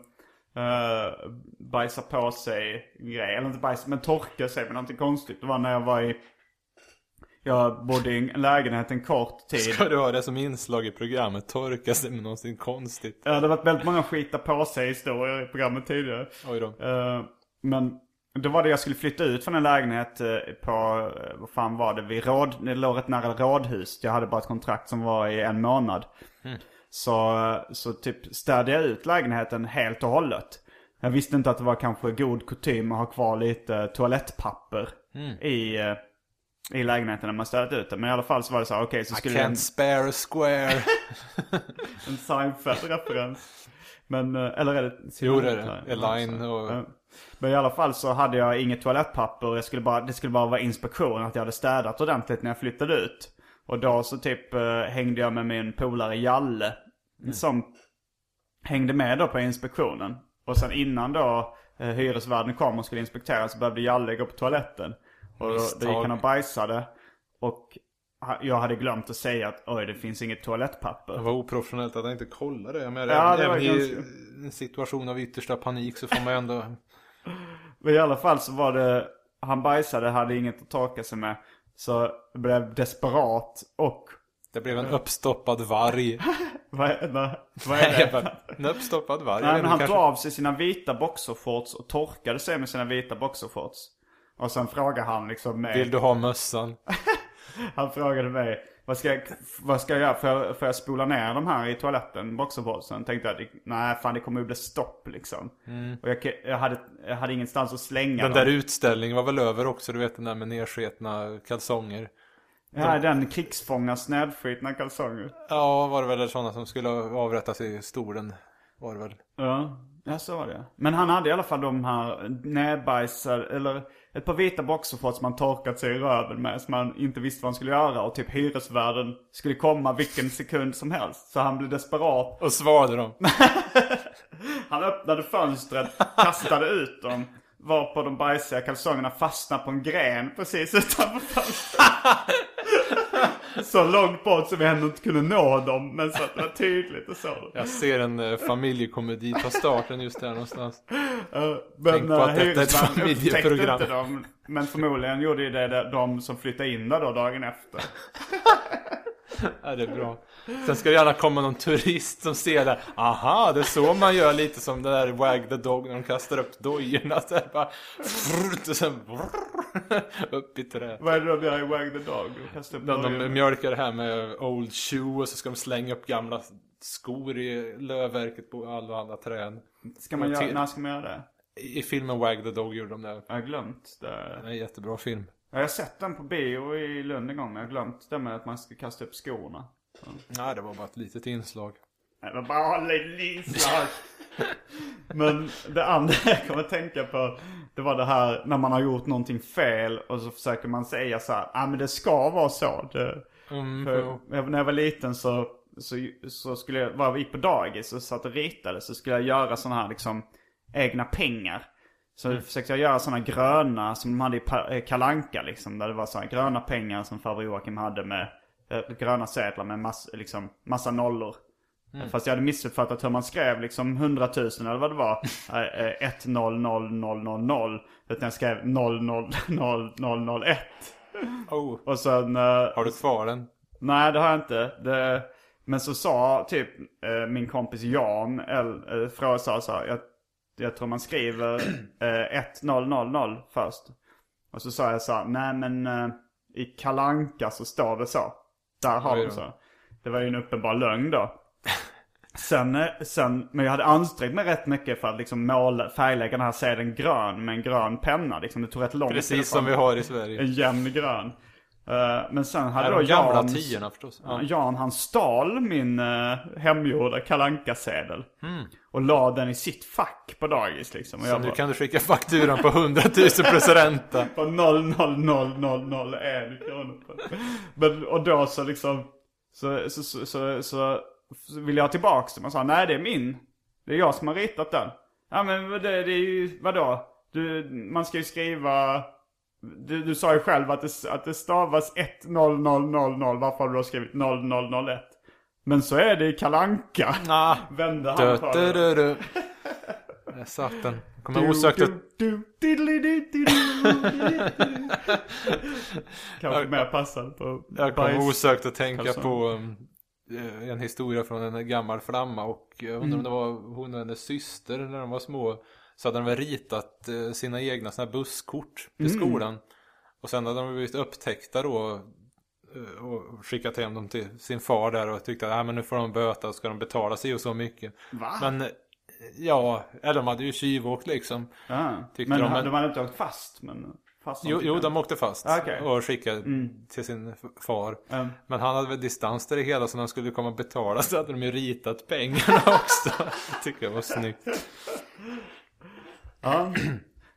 Speaker 3: uh, bajsa på sig grej. Eller inte bajsa, men torka sig med någonting konstigt. Det var när jag var i... Jag bodde i en lägenhet en kort tid.
Speaker 4: Ska du ha det som inslag i programmet? Torka sig med någonting konstigt.
Speaker 3: Ja, det har varit väldigt många skita på sig historier i programmet tidigare.
Speaker 4: Oj då.
Speaker 3: Eh, men då var det jag skulle flytta ut från en lägenhet eh, på, eh, vad fan var det, vid råd, det låg rätt nära rådhus. Jag hade bara ett kontrakt som var i en månad. Så, eh, så typ städade jag ut lägenheten helt och hållet. Jag visste inte att det var kanske god kutym att ha kvar lite toalettpapper i, eh, i lägenheten när man städat ut den. Men i alla fall så var det så här, okej så
Speaker 4: I
Speaker 3: skulle jag...
Speaker 4: can't spare a square.
Speaker 3: En Seinfeld-referens. Men, eh, eller är det?
Speaker 4: Jo, det är det. Elaine och-
Speaker 3: Ja. Men i alla fall så hade jag inget toalettpapper. Jag skulle bara, det skulle bara vara inspektion att jag hade städat ordentligt när jag flyttade ut. Och då så typ eh, hängde jag med min polare Jalle. Som hängde med då på inspektionen. Och sen innan då eh, hyresvärden kom och skulle inspektera så behövde Jalle gå på toaletten. Och då, då gick
Speaker 4: Misstag.
Speaker 3: han och bajsade. Och jag hade glömt att säga att oj det finns inget toalettpapper.
Speaker 4: Det var oprofessionellt att han inte kollade det. Menar,
Speaker 3: Ja, det
Speaker 4: även, även i
Speaker 3: ganska-
Speaker 4: en situation av yttersta panik så får man ändå...
Speaker 3: Men i alla fall så var det, han bajsade, hade inget att torka sig med. Så blev desperat och,
Speaker 4: Det blev en uppstoppad varg.
Speaker 3: vad är, vad, vad är det?
Speaker 4: Bara, en uppstoppad varg.
Speaker 3: Nej men han tog
Speaker 4: kanske-
Speaker 3: av sig sina vita boxershorts och torkade sig med sina vita boxershorts. Och sen frågade han liksom mig,
Speaker 4: Vill du ha mössan?
Speaker 3: han frågade mig, vad ska jag, vad ska jag göra? Får jag, får jag spola ner de här i toaletten, boxershortsen? Tänkte jag, nej fan det kommer ju bli stopp liksom. Och jag, jag, hade, jag hade ingenstans att slänga
Speaker 4: Den
Speaker 3: dem.
Speaker 4: där utställningen var väl över också, du vet den där med nersketna kalsonger.
Speaker 3: Ja, den krigsfångars nedskitna kalsonger.
Speaker 4: Ja, var det väl sådana som skulle avrättas i stolen. Var det väl.
Speaker 3: Ja, ja så var det. Men han hade i alla fall de här näbbajsar, eller ett par vita boxershorts som han torkat sig i röven med. Som han inte visste vad han skulle göra. Och typ hyresvärden skulle komma vilken sekund som helst. Så han blev desperat.
Speaker 4: Och svalde dem.
Speaker 3: Han öppnade fönstret, kastade ut dem. Var på de bajsiga kalsongerna fastnade på en gren precis utanför fönstret. så långt bort så vi ändå inte kunde nå dem. Men så att det var tydligt och så.
Speaker 4: Jag ser en eh, familjekomedi ta starten just där någonstans.
Speaker 3: Uh, men
Speaker 4: Tänk på att
Speaker 3: uh,
Speaker 4: detta är ett familjeprogram.
Speaker 3: dem. Men förmodligen gjorde ju det de, de som flyttade in där då dagen efter.
Speaker 4: Ja, det är bra. Sen ska det gärna komma någon turist som ser det. Aha, det är så man gör lite som det där Wag the Dog när de kastar upp dojorna. Så här bara, frrt, och sen upp i trädet.
Speaker 3: Vad är det de gör i Wag the Dog? De kastar upp
Speaker 4: De, de mjölkar det här med Old Shoe och så ska de slänga upp gamla skor i lövverket på alla andra träd.
Speaker 3: Ska man göra, när ska man göra det?
Speaker 4: I i filmen Wag the Dog gjorde de det.
Speaker 3: Jag har glömt det.
Speaker 4: Det är en jättebra film.
Speaker 3: Jag har sett den på bio i Lund en gång, men jag har glömt det med att man ska kasta upp skorna.
Speaker 4: Nej, det var bara ett litet inslag.
Speaker 3: Det var bara lite inslag. Men det andra jag kommer att tänka på, det var det här när man har gjort någonting fel och så försöker man säga så här, ja ah, men det ska vara så. Det,
Speaker 4: Mm,
Speaker 3: För
Speaker 4: ja.
Speaker 3: när jag var liten så, så, så skulle jag, var gick på dagis och satt och ritade så skulle jag göra sådana här liksom egna pengar. Så försökte jag göra sådana gröna som de hade i eh, Kalanka liksom. Där det var sådana gröna pengar som farbror Joakim hade med eh, gröna sedlar med mass, liksom, massa nollor. Fast jag hade missuppfattat hur man skrev liksom 100 000 eller vad det var. Eh, eh, 1 0 0 0 0 0. Utan jag skrev 0 0 0 0 0 1.
Speaker 4: Oh,
Speaker 3: Och sen... eh,
Speaker 4: har du kvar den?
Speaker 3: Nej, det har jag inte. Det, men så sa typ min kompis Jan, eller, sa så här, jag, jag tror man skriver eh, 1000 först. Och så sa jag så här, nej men eh, i Kalanka så står det så. Där har de så. Det var ju en uppenbar lögn då. Sen, eh, sen, men jag hade ansträngt mig rätt mycket för att liksom måla, färglägga den här sedeln grön med en grön penna. Liksom, det tog rätt lång tid.
Speaker 4: Precis som vi har i Sverige.
Speaker 3: En jämn grön. Eh, men sen hade
Speaker 4: Ja,
Speaker 3: då
Speaker 4: gamla
Speaker 3: Jans,
Speaker 4: tiorna förstås.
Speaker 3: Ja.
Speaker 4: Ja.
Speaker 3: Jan han stal min uh, hemgjorda kalanka sedel
Speaker 4: Mm.
Speaker 3: Och la den i sitt fack på dagis liksom. Och
Speaker 4: Så nu
Speaker 3: bara,
Speaker 4: kan du skicka fakturan på 100 000 plus ränta.
Speaker 3: på 0,00001 kronor. Men, och då så liksom så, så, så, så, så, så vill jag ha tillbaks den. Man sa nej det är min. Det är jag som har ritat den. Ja men det, det är ju, vadå? Du, man ska ju skriva du, du sa ju själv att det, att det stavas 10000. Varför har du då skrivit 0001? Men så är det i kalanka.
Speaker 4: Ah,
Speaker 3: Vände
Speaker 4: du,
Speaker 3: han på
Speaker 4: du,
Speaker 3: det.
Speaker 4: du, du. Där satt den. Kommer osökt att...
Speaker 3: Kanske mer passande på
Speaker 4: Jag kom
Speaker 3: bajs.
Speaker 4: osökt att tänka
Speaker 3: kalsong.
Speaker 4: på um, eh, en historia från en gammal flamma och jag undrar
Speaker 3: Mm.
Speaker 4: om det var hon och hennes syster när de var små. Så hade de väl ritat eh, sina egna såna busskort till
Speaker 3: Mm.
Speaker 4: skolan. Och sen hade de blivit upptäckta då eh, och skickat hem dem till sin far där och tyckte att ah, men nu får de böta och ska de betala sig och så mycket.
Speaker 3: Va?
Speaker 4: Men eh, ja, eller de hade ju tjuvåkt liksom. Tyckte
Speaker 3: Men
Speaker 4: de,
Speaker 3: de,
Speaker 4: men-
Speaker 3: hade inte åkt fast? Men fast
Speaker 4: Jo, jo de åkte fast
Speaker 3: Okej. Mm.
Speaker 4: och skickade till sin far.
Speaker 3: Um,
Speaker 4: Men han hade väl distans till det hela så när han skulle komma och betala så hade de ju ritat pengarna också. Tycker jag var snyggt.
Speaker 3: Ja.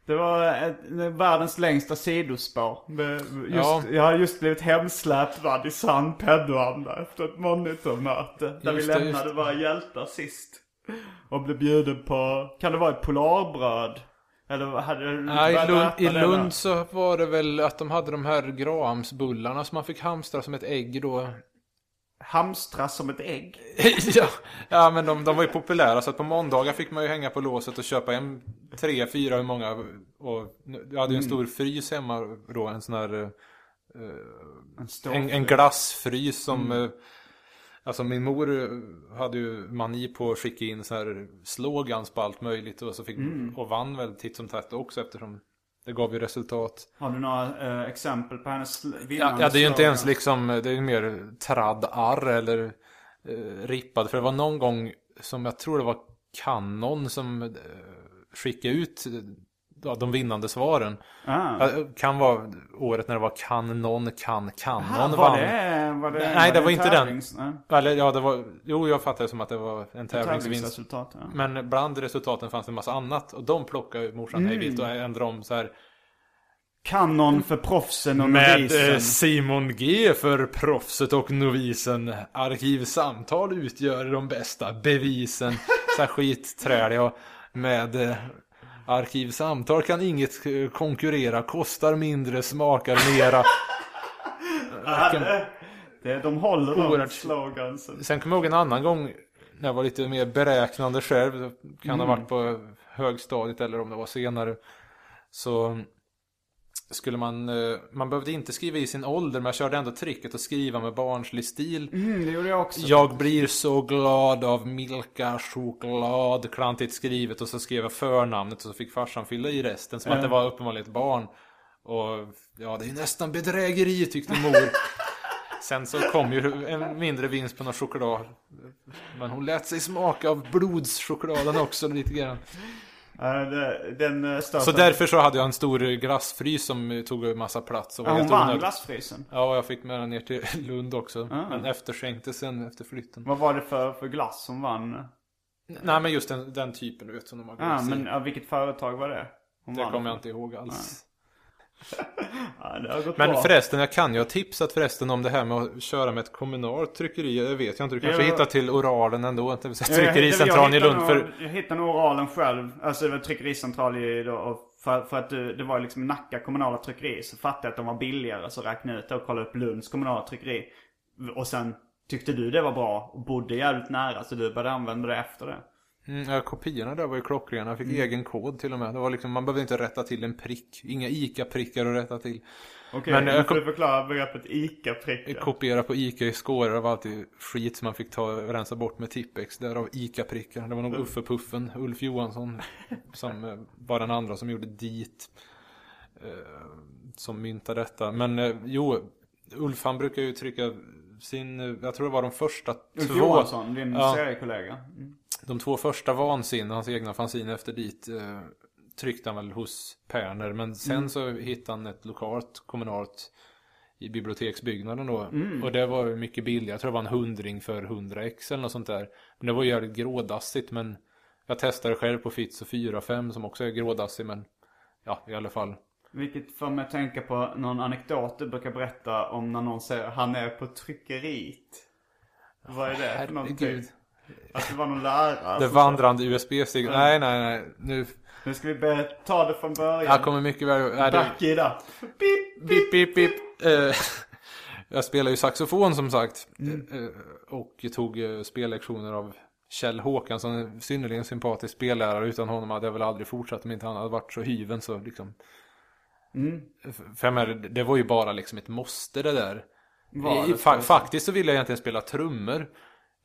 Speaker 3: Det var ett, världens längsta sidospår. Just,
Speaker 4: Ja.
Speaker 3: Jag har just blivit hemsläpad i sann pedoanda efter ett monitormöte. Där
Speaker 4: Just
Speaker 3: vi
Speaker 4: det,
Speaker 3: lämnade
Speaker 4: just
Speaker 3: våra hjältar sist. Och blev bjuden på, kan det vara ett polarbröd? Eller hade du
Speaker 4: Nej, i Lund, I
Speaker 3: det
Speaker 4: Lund så var det väl att de hade de här Grahamsbullarna som man fick hamstra som ett ägg då.
Speaker 3: Hamstra som ett ägg.
Speaker 4: ja, ja, men de, de var ju populära så att på måndagar fick man ju hänga på låset och köpa en tre, fyra, hur många. Och jag hade ju en stor frys hemma då, en sån här... eh,
Speaker 3: En, stor
Speaker 4: En, glassfrys som... eh, Alltså min mor eh, hade ju mani på att skicka in så här slogans på allt möjligt och så fick och vann väl titt som tätt också eftersom det gav ju resultat.
Speaker 3: Har du några eh, exempel på hennes sl-
Speaker 4: Ja,
Speaker 3: vinnande
Speaker 4: ja det är ju inte ens liksom, det är ju mer tradd-arr eller eh, rippad. För det var någon gång som jag tror det var Canon som eh, skickade ut ja, de vinnande svaren.
Speaker 3: Ah.
Speaker 4: Kan vara året när det var kan någon kan kanon
Speaker 3: Ah, var
Speaker 4: vann.
Speaker 3: det, var det,
Speaker 4: Nej, det
Speaker 3: en
Speaker 4: var inte den.
Speaker 3: tävlings- nej,
Speaker 4: Eller ja, det var, jo jag fattar det som att det var en tävlingsvinst.
Speaker 3: Ja.
Speaker 4: Men bland resultaten fanns det en massa annat och de plockade morsan hej vilt och ändrade om så här.
Speaker 3: Kanon för proffsen och
Speaker 4: Med
Speaker 3: novisen.
Speaker 4: eh, Simon G för proffset och novisen. Arkivsamtal utgör de bästa bevisen. Så här skitträliga. Med eh, arkivsamtal kan inget eh, konkurrera. Kostar mindre, smakar mera.
Speaker 3: Ja, det, de håller de
Speaker 4: Oerhört.
Speaker 3: slogansen.
Speaker 4: Sen kommer jag ihåg en annan gång när jag var lite mer beräknande själv. Kan ha varit på högstadiet eller om det var senare. Så skulle man, eh, man behövde inte skriva i sin ålder men jag körde ändå tricket att skriva med barnslig stil.
Speaker 3: Mm, det gjorde jag också.
Speaker 4: Jag blir så glad av Milka choklad, klantigt skrivet och så skrev jag förnamnet och så fick farsan fylla i resten som att det var uppenbarligen ett barn. Och ja, det är nästan bedrägeri tyckte mor. Sen så kom ju en mindre vinst på någon choklad. Men hon lät sig smaka av blodschokladen också lite grann.
Speaker 3: Ja, den uh, största...
Speaker 4: Så därför så hade jag en stor glassfrys som tog en massa plats. Och
Speaker 3: Ja, hon vann glassfrysen.
Speaker 4: Ja, och jag fick med den ner till Lund också.
Speaker 3: Ah.
Speaker 4: Men efterskänkte sen efter flytten.
Speaker 3: Vad var det för, för glass som vann?
Speaker 4: Nej men just den, den typen du vet som de har
Speaker 3: Ja,
Speaker 4: glass i.
Speaker 3: men ja, vilket företag var det? Hon
Speaker 4: Det kommer jag inte ihåg alls.
Speaker 3: Ja, det
Speaker 4: Men
Speaker 3: bra.
Speaker 4: förresten, jag kan ju ha tipsat förresten om det här med att köra med ett kommunalt tryckeri. Jag vet jag inte, du kanske
Speaker 3: Ja.
Speaker 4: hittar till Oralen ändå. Det
Speaker 3: Ja, jag-
Speaker 4: tryckericentralen i
Speaker 3: jag
Speaker 4: Lund.
Speaker 3: hittade
Speaker 4: För,
Speaker 3: nog- Jag hittade nog oralen själv. Alltså det var tryckericentral i då, för, för att det, det var liksom Nacka kommunala tryckeri. Så fattade jag att de var billigare. Så räknade jag ut det och kollade upp Lunds kommunala tryckeri. Och sen tyckte du det var bra och bodde jävligt nära. Så du började använda det efter det.
Speaker 4: Mm, ja, kopiorna där var ju klockrena. Jag fick egen kod till och med. Det var liksom, man behövde inte rätta till en prick. Inga ICA-prickar att rätta till.
Speaker 3: Okej,
Speaker 4: men jag
Speaker 3: jag får du förklara begreppet ICA-prickar.
Speaker 4: Kopiera på ICA i skårar var alltid skit som man fick ta rensa bort med Tippex. Därav ICA-prickar. Det var nog Uffe Puffen, Ulf Johansson, som eh, var den andra som gjorde dit. Eh, som myntade detta. Men eh, jo, Ulf han brukar ju trycka sin, jag tror det var de första
Speaker 3: Ulf
Speaker 4: två.
Speaker 3: Johansson, din
Speaker 4: Ja.
Speaker 3: seriekollega. Mm.
Speaker 4: De två första vansin, hans egna fanzin efter dit, eh, tryckte han väl hos Perner. Men sen
Speaker 3: Mm.
Speaker 4: så hittade han ett lokalt, kommunalt i biblioteksbyggnaden då.
Speaker 3: Mm.
Speaker 4: Och det var mycket billigare. Jag tror det var en hundring för 100 ex eller något sånt där. Men det var ju jävligt grådassigt. Men jag testade själv på Fitz och 4-5 som också är grådassig. Men ja, i alla fall.
Speaker 3: Vilket får mig att tänka på någon anekdot du brukar berätta om när någon säger han är på tryckeriet. Vad är det för någonting?
Speaker 4: Herregud.
Speaker 3: Att det var någon lärare
Speaker 4: Det vandrande USB-stig. Nej, nej, nej. Nu,
Speaker 3: Nu ska vi börja ta det från början.
Speaker 4: jag kommer mycket väl... Det,
Speaker 3: Back it up.
Speaker 4: Bip, bip, bip. Eh, jag spelar ju saxofon som sagt. Eh, och tog eh, spellektioner av Kjell Håkansson, en synnerligen sympatisk spellärare. Utan honom hade jag väl aldrig fortsatt om inte han hade varit så hyven så liksom.
Speaker 3: Mm.
Speaker 4: För jag menar, det var ju bara liksom ett måste det där.
Speaker 3: Var
Speaker 4: I, fa- faktiskt så ville jag egentligen spela trummor.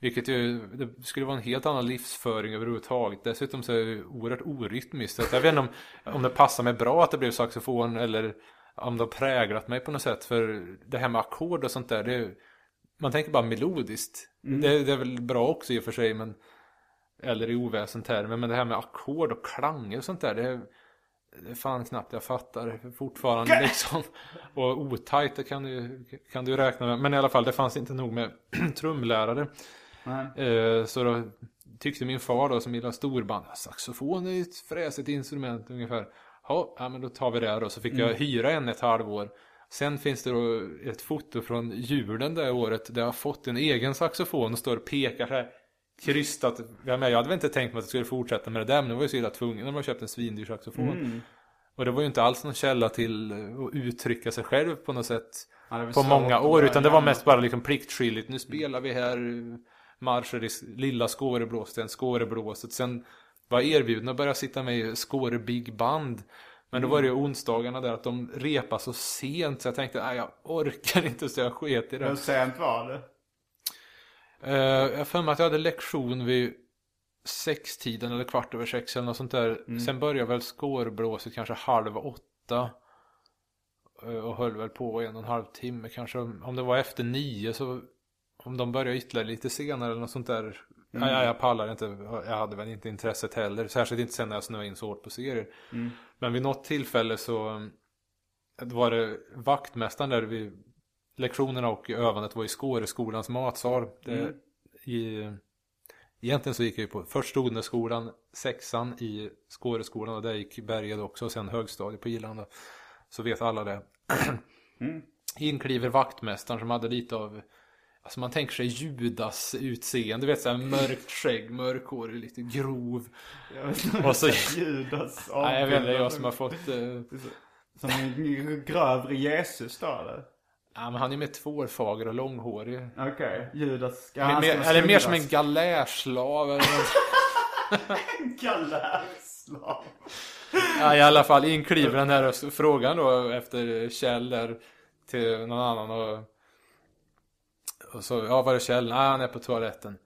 Speaker 4: Vilket ju, det skulle vara en helt annan livsföring överhuvudtaget. Dessutom så är det oerhört orytmiskt. Så jag vet inte om, om det passar mig bra att det blev saxofon eller om det har präglat mig på något sätt. För det här med ackord och sånt där, det är, man tänker bara melodiskt. Det, det är väl bra också i och för sig, men eller i oväsentermer. Men det här med ackord och klanger och sånt där, det det är fan knappt jag fattar fortfarande liksom. Och otajt, det kan du, kan du räkna med. Men i alla fall, det fanns inte nog med trumlärare. Eh, så då tyckte min far då som gillar storband, saxofon är ju ett fräsigt instrument ungefär. Ja, men då tar vi det då. Så fick jag hyra en ett halvår. Sen finns det då ett foto från julen det året där jag har fått en egen saxofon och står och pekar här krystat. Jag, hade väl inte tänkt mig att jag skulle fortsätta med det där men jag var ju så illa tvungen när man köpt en svindyr saxofon.
Speaker 3: Mm.
Speaker 4: Och det var ju inte alls någon källa till att uttrycka sig själv på något sätt
Speaker 3: Ja, det
Speaker 4: på många år. Utan det var mest bara liksom pliktskyldigt. Nu spelar vi här eh, marscher i lilla Skåreblåsten, Skåreblåset. Sen var jag erbjuden att börja sitta med i Skåre Big Band. Men då var det ju onsdagarna där att de repade så sent så jag tänkte nej jag orkar inte så jag sket i det.
Speaker 3: Hur sent var det?
Speaker 4: Uh, jag för mig att jag hade lektion vid sextiden eller kvart över sex eller något sånt där. Sen började väl skårblåset kanske halv åtta. Eh, Och höll väl på en och en halv timme kanske. Om det var efter nio så om de började ytterligare lite senare eller något sånt där. Nej, jag, jag pallar inte. Jag hade väl inte intresset heller. Särskilt inte sen när jag snöade in så hårt på serier. Men vid något tillfälle så eh, var det vaktmästaren där vid lektionerna och övandet var i Skåreskolans matsal. Det, i, egentligen så gick jag ju på först Odneskolan, sexan i Skåreskolan och där gick Berged också och sen högstadiet på Gillanda. Så vet alla det. In kliver vaktmästaren som hade lite av Alltså man tänker sig Judas utseende, du vet såhär mörkt skägg, mörkhårig, lite grov.
Speaker 3: Jag vet inte.
Speaker 4: Och så,
Speaker 3: Judas
Speaker 4: nej jag vet inte, jag som har fått eh,
Speaker 3: Som en grövre Jesus då eller?
Speaker 4: Ja men han är mer tvålfager och långhårig.
Speaker 3: Okej, Judas ska...
Speaker 4: Mer,
Speaker 3: han ska
Speaker 4: mer, eller mer som en
Speaker 3: Judas.
Speaker 4: galärslav. något.
Speaker 3: galärslav.
Speaker 4: ja, I alla fall inkliver den här frågan då efter Kjell där till någon annan och, och så, ja var är Kjell? Nej han är på toaletten.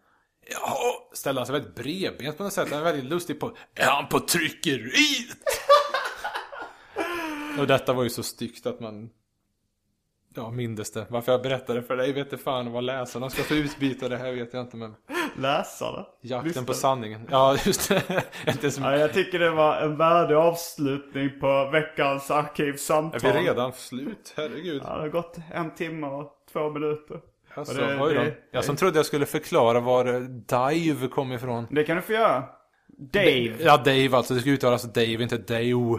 Speaker 4: Ja, ställer han sig väldigt bredbent på något sätt. Han är väldigt lustig på, är han på tryckeriet? och detta var ju så styggt att man Ja, mindes det. Varför jag berättade för dig vet inte fan vad läsarna ska få utbyta det här vet jag inte men
Speaker 3: Läsare.
Speaker 4: Jakten
Speaker 3: Lyssnare.
Speaker 4: på sanningen. Ja, just det. inte som...
Speaker 3: Ja, jag tycker det var en värdig avslutning på veckans
Speaker 4: Är
Speaker 3: arkivsamtal.
Speaker 4: vi redan slut? Herregud.
Speaker 3: Ja, det har gått en timme och två minuter.
Speaker 4: Alltså,
Speaker 3: Och det-
Speaker 4: oj då.
Speaker 3: det-
Speaker 4: Jag som trodde jag skulle förklara var eh, Dive kom ifrån.
Speaker 3: Det kan du få göra. Dave.
Speaker 4: Ja, Dave alltså. Det ska uttalas Dave, inte Dave.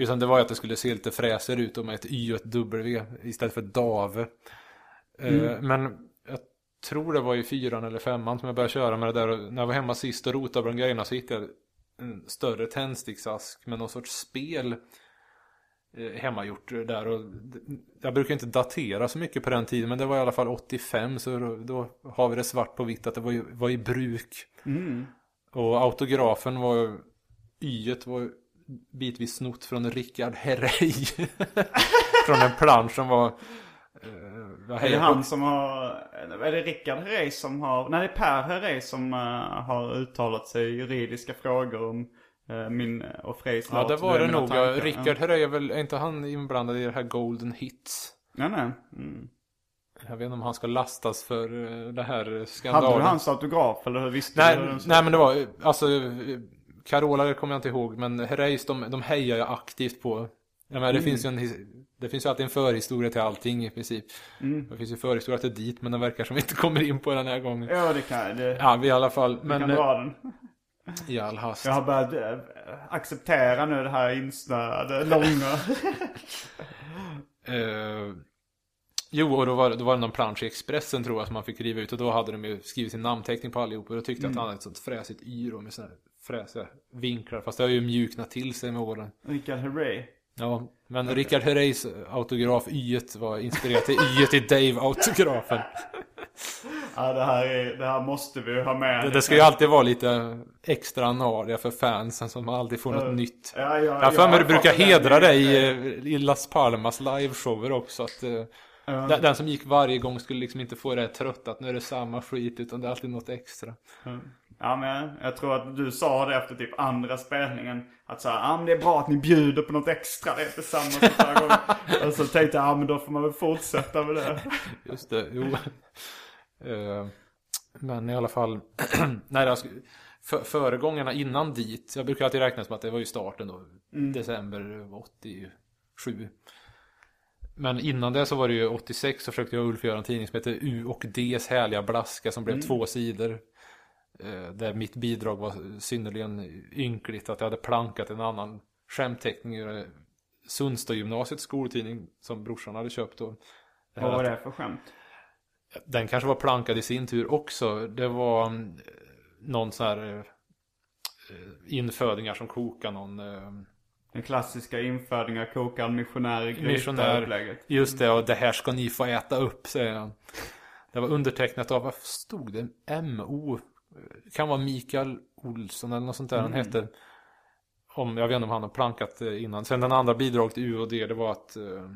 Speaker 4: Utan det var ju att det skulle se lite fräser ut och med ett Y och ett W istället för Dave. Eh, Men jag tror det var i fyran eller femman som jag började köra med det där. Och när jag var hemma sist och rotade bland grejerna så hittade jag en större tändsticksask med någon sorts spel eh, hemmagjort där. Och jag brukar inte datera så mycket på den tiden men det var i alla fall 85 så då, då har vi det svart på vitt att det var, i- var i bruk. Och autografen var Y-et var bitvis snott från Rickard Herrey. från en plansch som var... vad
Speaker 3: Är det han som har... Är det Rickard Herrey som har... Nej, det är Per Herrey som eh, har uttalat sig i juridiska frågor om Eh, Min och Frejs
Speaker 4: Ja, det var det nog. Ja, Rickard Herrey är väl, är inte han inblandad i det här Golden Hits?
Speaker 3: Ja, nej. Mm.
Speaker 4: Jag vet inte om han ska lastas för det här skandalen.
Speaker 3: Hade du hans autograf eller hur visste
Speaker 4: Nej,
Speaker 3: du
Speaker 4: nej men det var, alltså Carola kommer jag inte ihåg, men Herreys de, de hejar jag aktivt på. Jag menar, det,
Speaker 3: Mm.
Speaker 4: finns ju en, det finns ju alltid en förhistoria till allting i princip.
Speaker 3: Mm.
Speaker 4: Det finns ju förhistoria till dit, men den verkar som vi inte kommer in på den här gången.
Speaker 3: Ja, det kan det,
Speaker 4: Ja, vi i alla fall,
Speaker 3: vi
Speaker 4: men
Speaker 3: kan
Speaker 4: eh,
Speaker 3: dra den.
Speaker 4: i all hast.
Speaker 3: Jag har börjat äh, acceptera nu det här insnöade, långa.
Speaker 4: Eh, jo, och då var, då var det någon plansch i Expressen tror jag som man fick riva ut och då hade de ju skrivit sin namnteckning på allihop och då tyckte jag att han hade ett sånt fräsigt och med såna här fräsiga vinklar. Fast det har ju mjuknat till sig med åren.
Speaker 3: Rickard Herrey.
Speaker 4: Ja, men Richard Herreys autograf Y var inspirerat till Y till Dave-autografen.
Speaker 3: Ja, det här, är, det här måste vi ha med.
Speaker 4: Det, det ska ju alltid vara lite extra anariga för fansen att man alltid får något
Speaker 3: Ja.
Speaker 4: nytt.
Speaker 3: Ja, ja,
Speaker 4: Jag har för mig
Speaker 3: har
Speaker 4: du brukar hedra dig i, i Las Palmas liveshower också. Att, eh,
Speaker 3: Ja.
Speaker 4: den, den som gick varje gång skulle liksom inte få det här trött att nu är det samma skit utan det är alltid något extra.
Speaker 3: Ja men jag, tror att du sa det efter typ andra spelningen. Att såhär, ja men det är bra att ni bjuder på något extra. Det är inte samma som förra gången. Och så tänkte jag, ja men då får man väl fortsätta med det.
Speaker 4: Just det, jo. Eh, Men i alla fall, nej var, för, föregångarna innan dit, jag brukar alltid räkna som att det var ju starten då, december 87. Men innan det så var det ju 86 så försökte jag och Ulf göra en tidning som heter U och D's härliga blaska som blev två sidor. Eh, Där mitt bidrag var synnerligen ynkligt att jag hade plankat en annan skämtteckning ur Sundstagymnasiets skoltidning som brorsan hade köpt. Och det här
Speaker 3: Vad var det för skämt?
Speaker 4: den kanske var plankad i sin tur också. Det var mm, någon sån här eh, infödingar som kokar någon eh,
Speaker 3: Den klassiska infödingen kokar en missionär i
Speaker 4: missionär. Just det, och det här ska ni få äta upp, säger han. Det var undertecknat av, vad stod det? MO. Det kan vara Mikael Olsson eller något sånt där han hette. Om, jag vet inte om han har plankat innan. Sen den andra bidraget till U och D, det var att eh,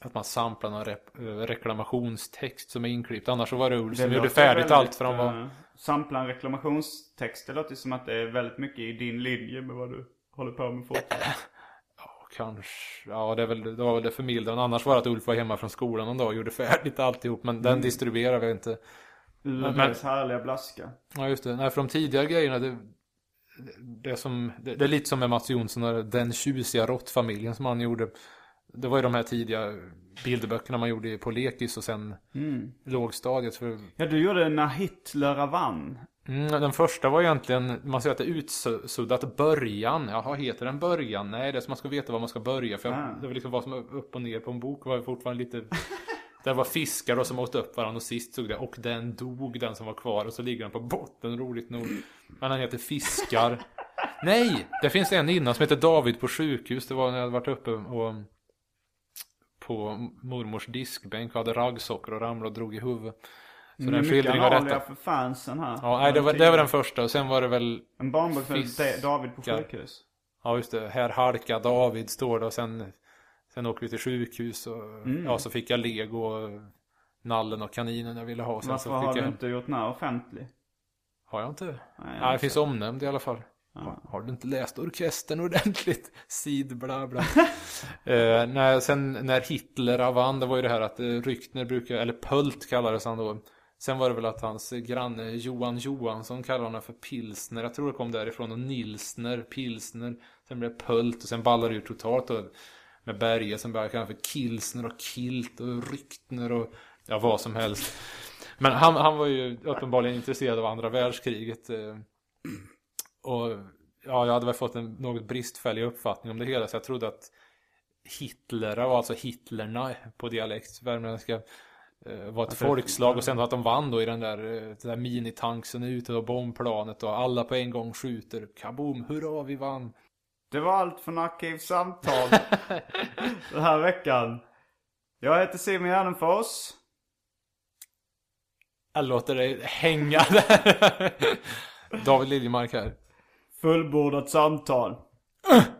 Speaker 4: att man samplar någon rep, eh, reklamationstext som är inklippt. Annars så var det Ulf som gjorde färdigt
Speaker 3: väldigt,
Speaker 4: allt för han var...
Speaker 3: eh, Sampla en reklamationstext. Det låter som att det är väldigt mycket i din linje med vad du håller på med fortfarande.
Speaker 4: Kanske, ja det, är väl, det var väl det förmildrande. Annars var det att Ulf var hemma från skolan någon dag och gjorde färdigt alltihop. Men den distribuerar vi inte.
Speaker 3: UDs härliga blaska.
Speaker 4: Ja just det, nej för de tidigare grejerna det, det, som, det, det är lite som med Mats Jonsson och den tjusiga råttfamiljen som han gjorde. Det var ju de här tidiga bilderböckerna man gjorde på lekis och sen lågstadiet. För,
Speaker 3: Ja, du gjorde När Hitler vann.
Speaker 4: mm, den första var egentligen, man säger att det är utsuddat början. Jaha, heter den början? Nej, det är så man ska veta var man ska börja. För jag,
Speaker 3: Ah.
Speaker 4: det var liksom vad som upp och ner på en bok var fortfarande lite... Det var fiskar då som åt upp varandra och sist stod det och den dog den som var kvar och så ligger den på botten roligt nog. Men den heter Fiskar. Nej! Det finns en innan som heter David på sjukhus. Det var när jag hade varit uppe och på mormors diskbänk och hade raggsockor och ramlade och drog i huvudet. Så den skildringen var rätt.
Speaker 3: för fansen här.
Speaker 4: Ja, nej, det var, det var den första och sen var det väl
Speaker 3: En barnbok heter David på sjukhus.
Speaker 4: Ja just det, här halka David står det och sen Sen åker vi till sjukhus och
Speaker 3: Mm.
Speaker 4: ja så fick jag lego och Nallen och kaninen jag ville ha. Och sen
Speaker 3: Varför
Speaker 4: så
Speaker 3: har du
Speaker 4: jag
Speaker 3: inte gjort den här offentlig?
Speaker 4: Har jag inte?
Speaker 3: Nej,
Speaker 4: Nej,
Speaker 3: jag
Speaker 4: det finns omnämnd i alla fall. Har, har du inte läst orkestern ordentligt? Sid bla bla. Eh, när, Sen när Hitler vann det var ju det här att eh, Ryktner brukar, eller Pult kallades han då. Sen var det väl att hans granne Johan Johansson kallade honom för Pilsner. Jag tror det kom därifrån och Nilsner, Pilsner. Sen blev det Pult och sen ballade det ur totalt då Med Berge som började kalla för Kilsner och Kilt och Ryktner och Ja vad som helst. Men han, han var ju uppenbarligen intresserad av andra världskriget eh, Och ja, jag hade väl fått en något bristfällig uppfattning om det hela så jag trodde att Hitler var alltså Hitlerna på dialekt värmländska eh, var ett folkslag och sen att de vann då i den där, eh, den där minitanksen ute och bombplanet och alla på en gång skjuter. Kaboom, hurra vi vann
Speaker 3: Det var allt från Arkivsamtal den här veckan. Jag heter Simon Gärdenfors.
Speaker 4: Jag låter dig hänga där David Liljemark här
Speaker 3: Fullbordat samtal.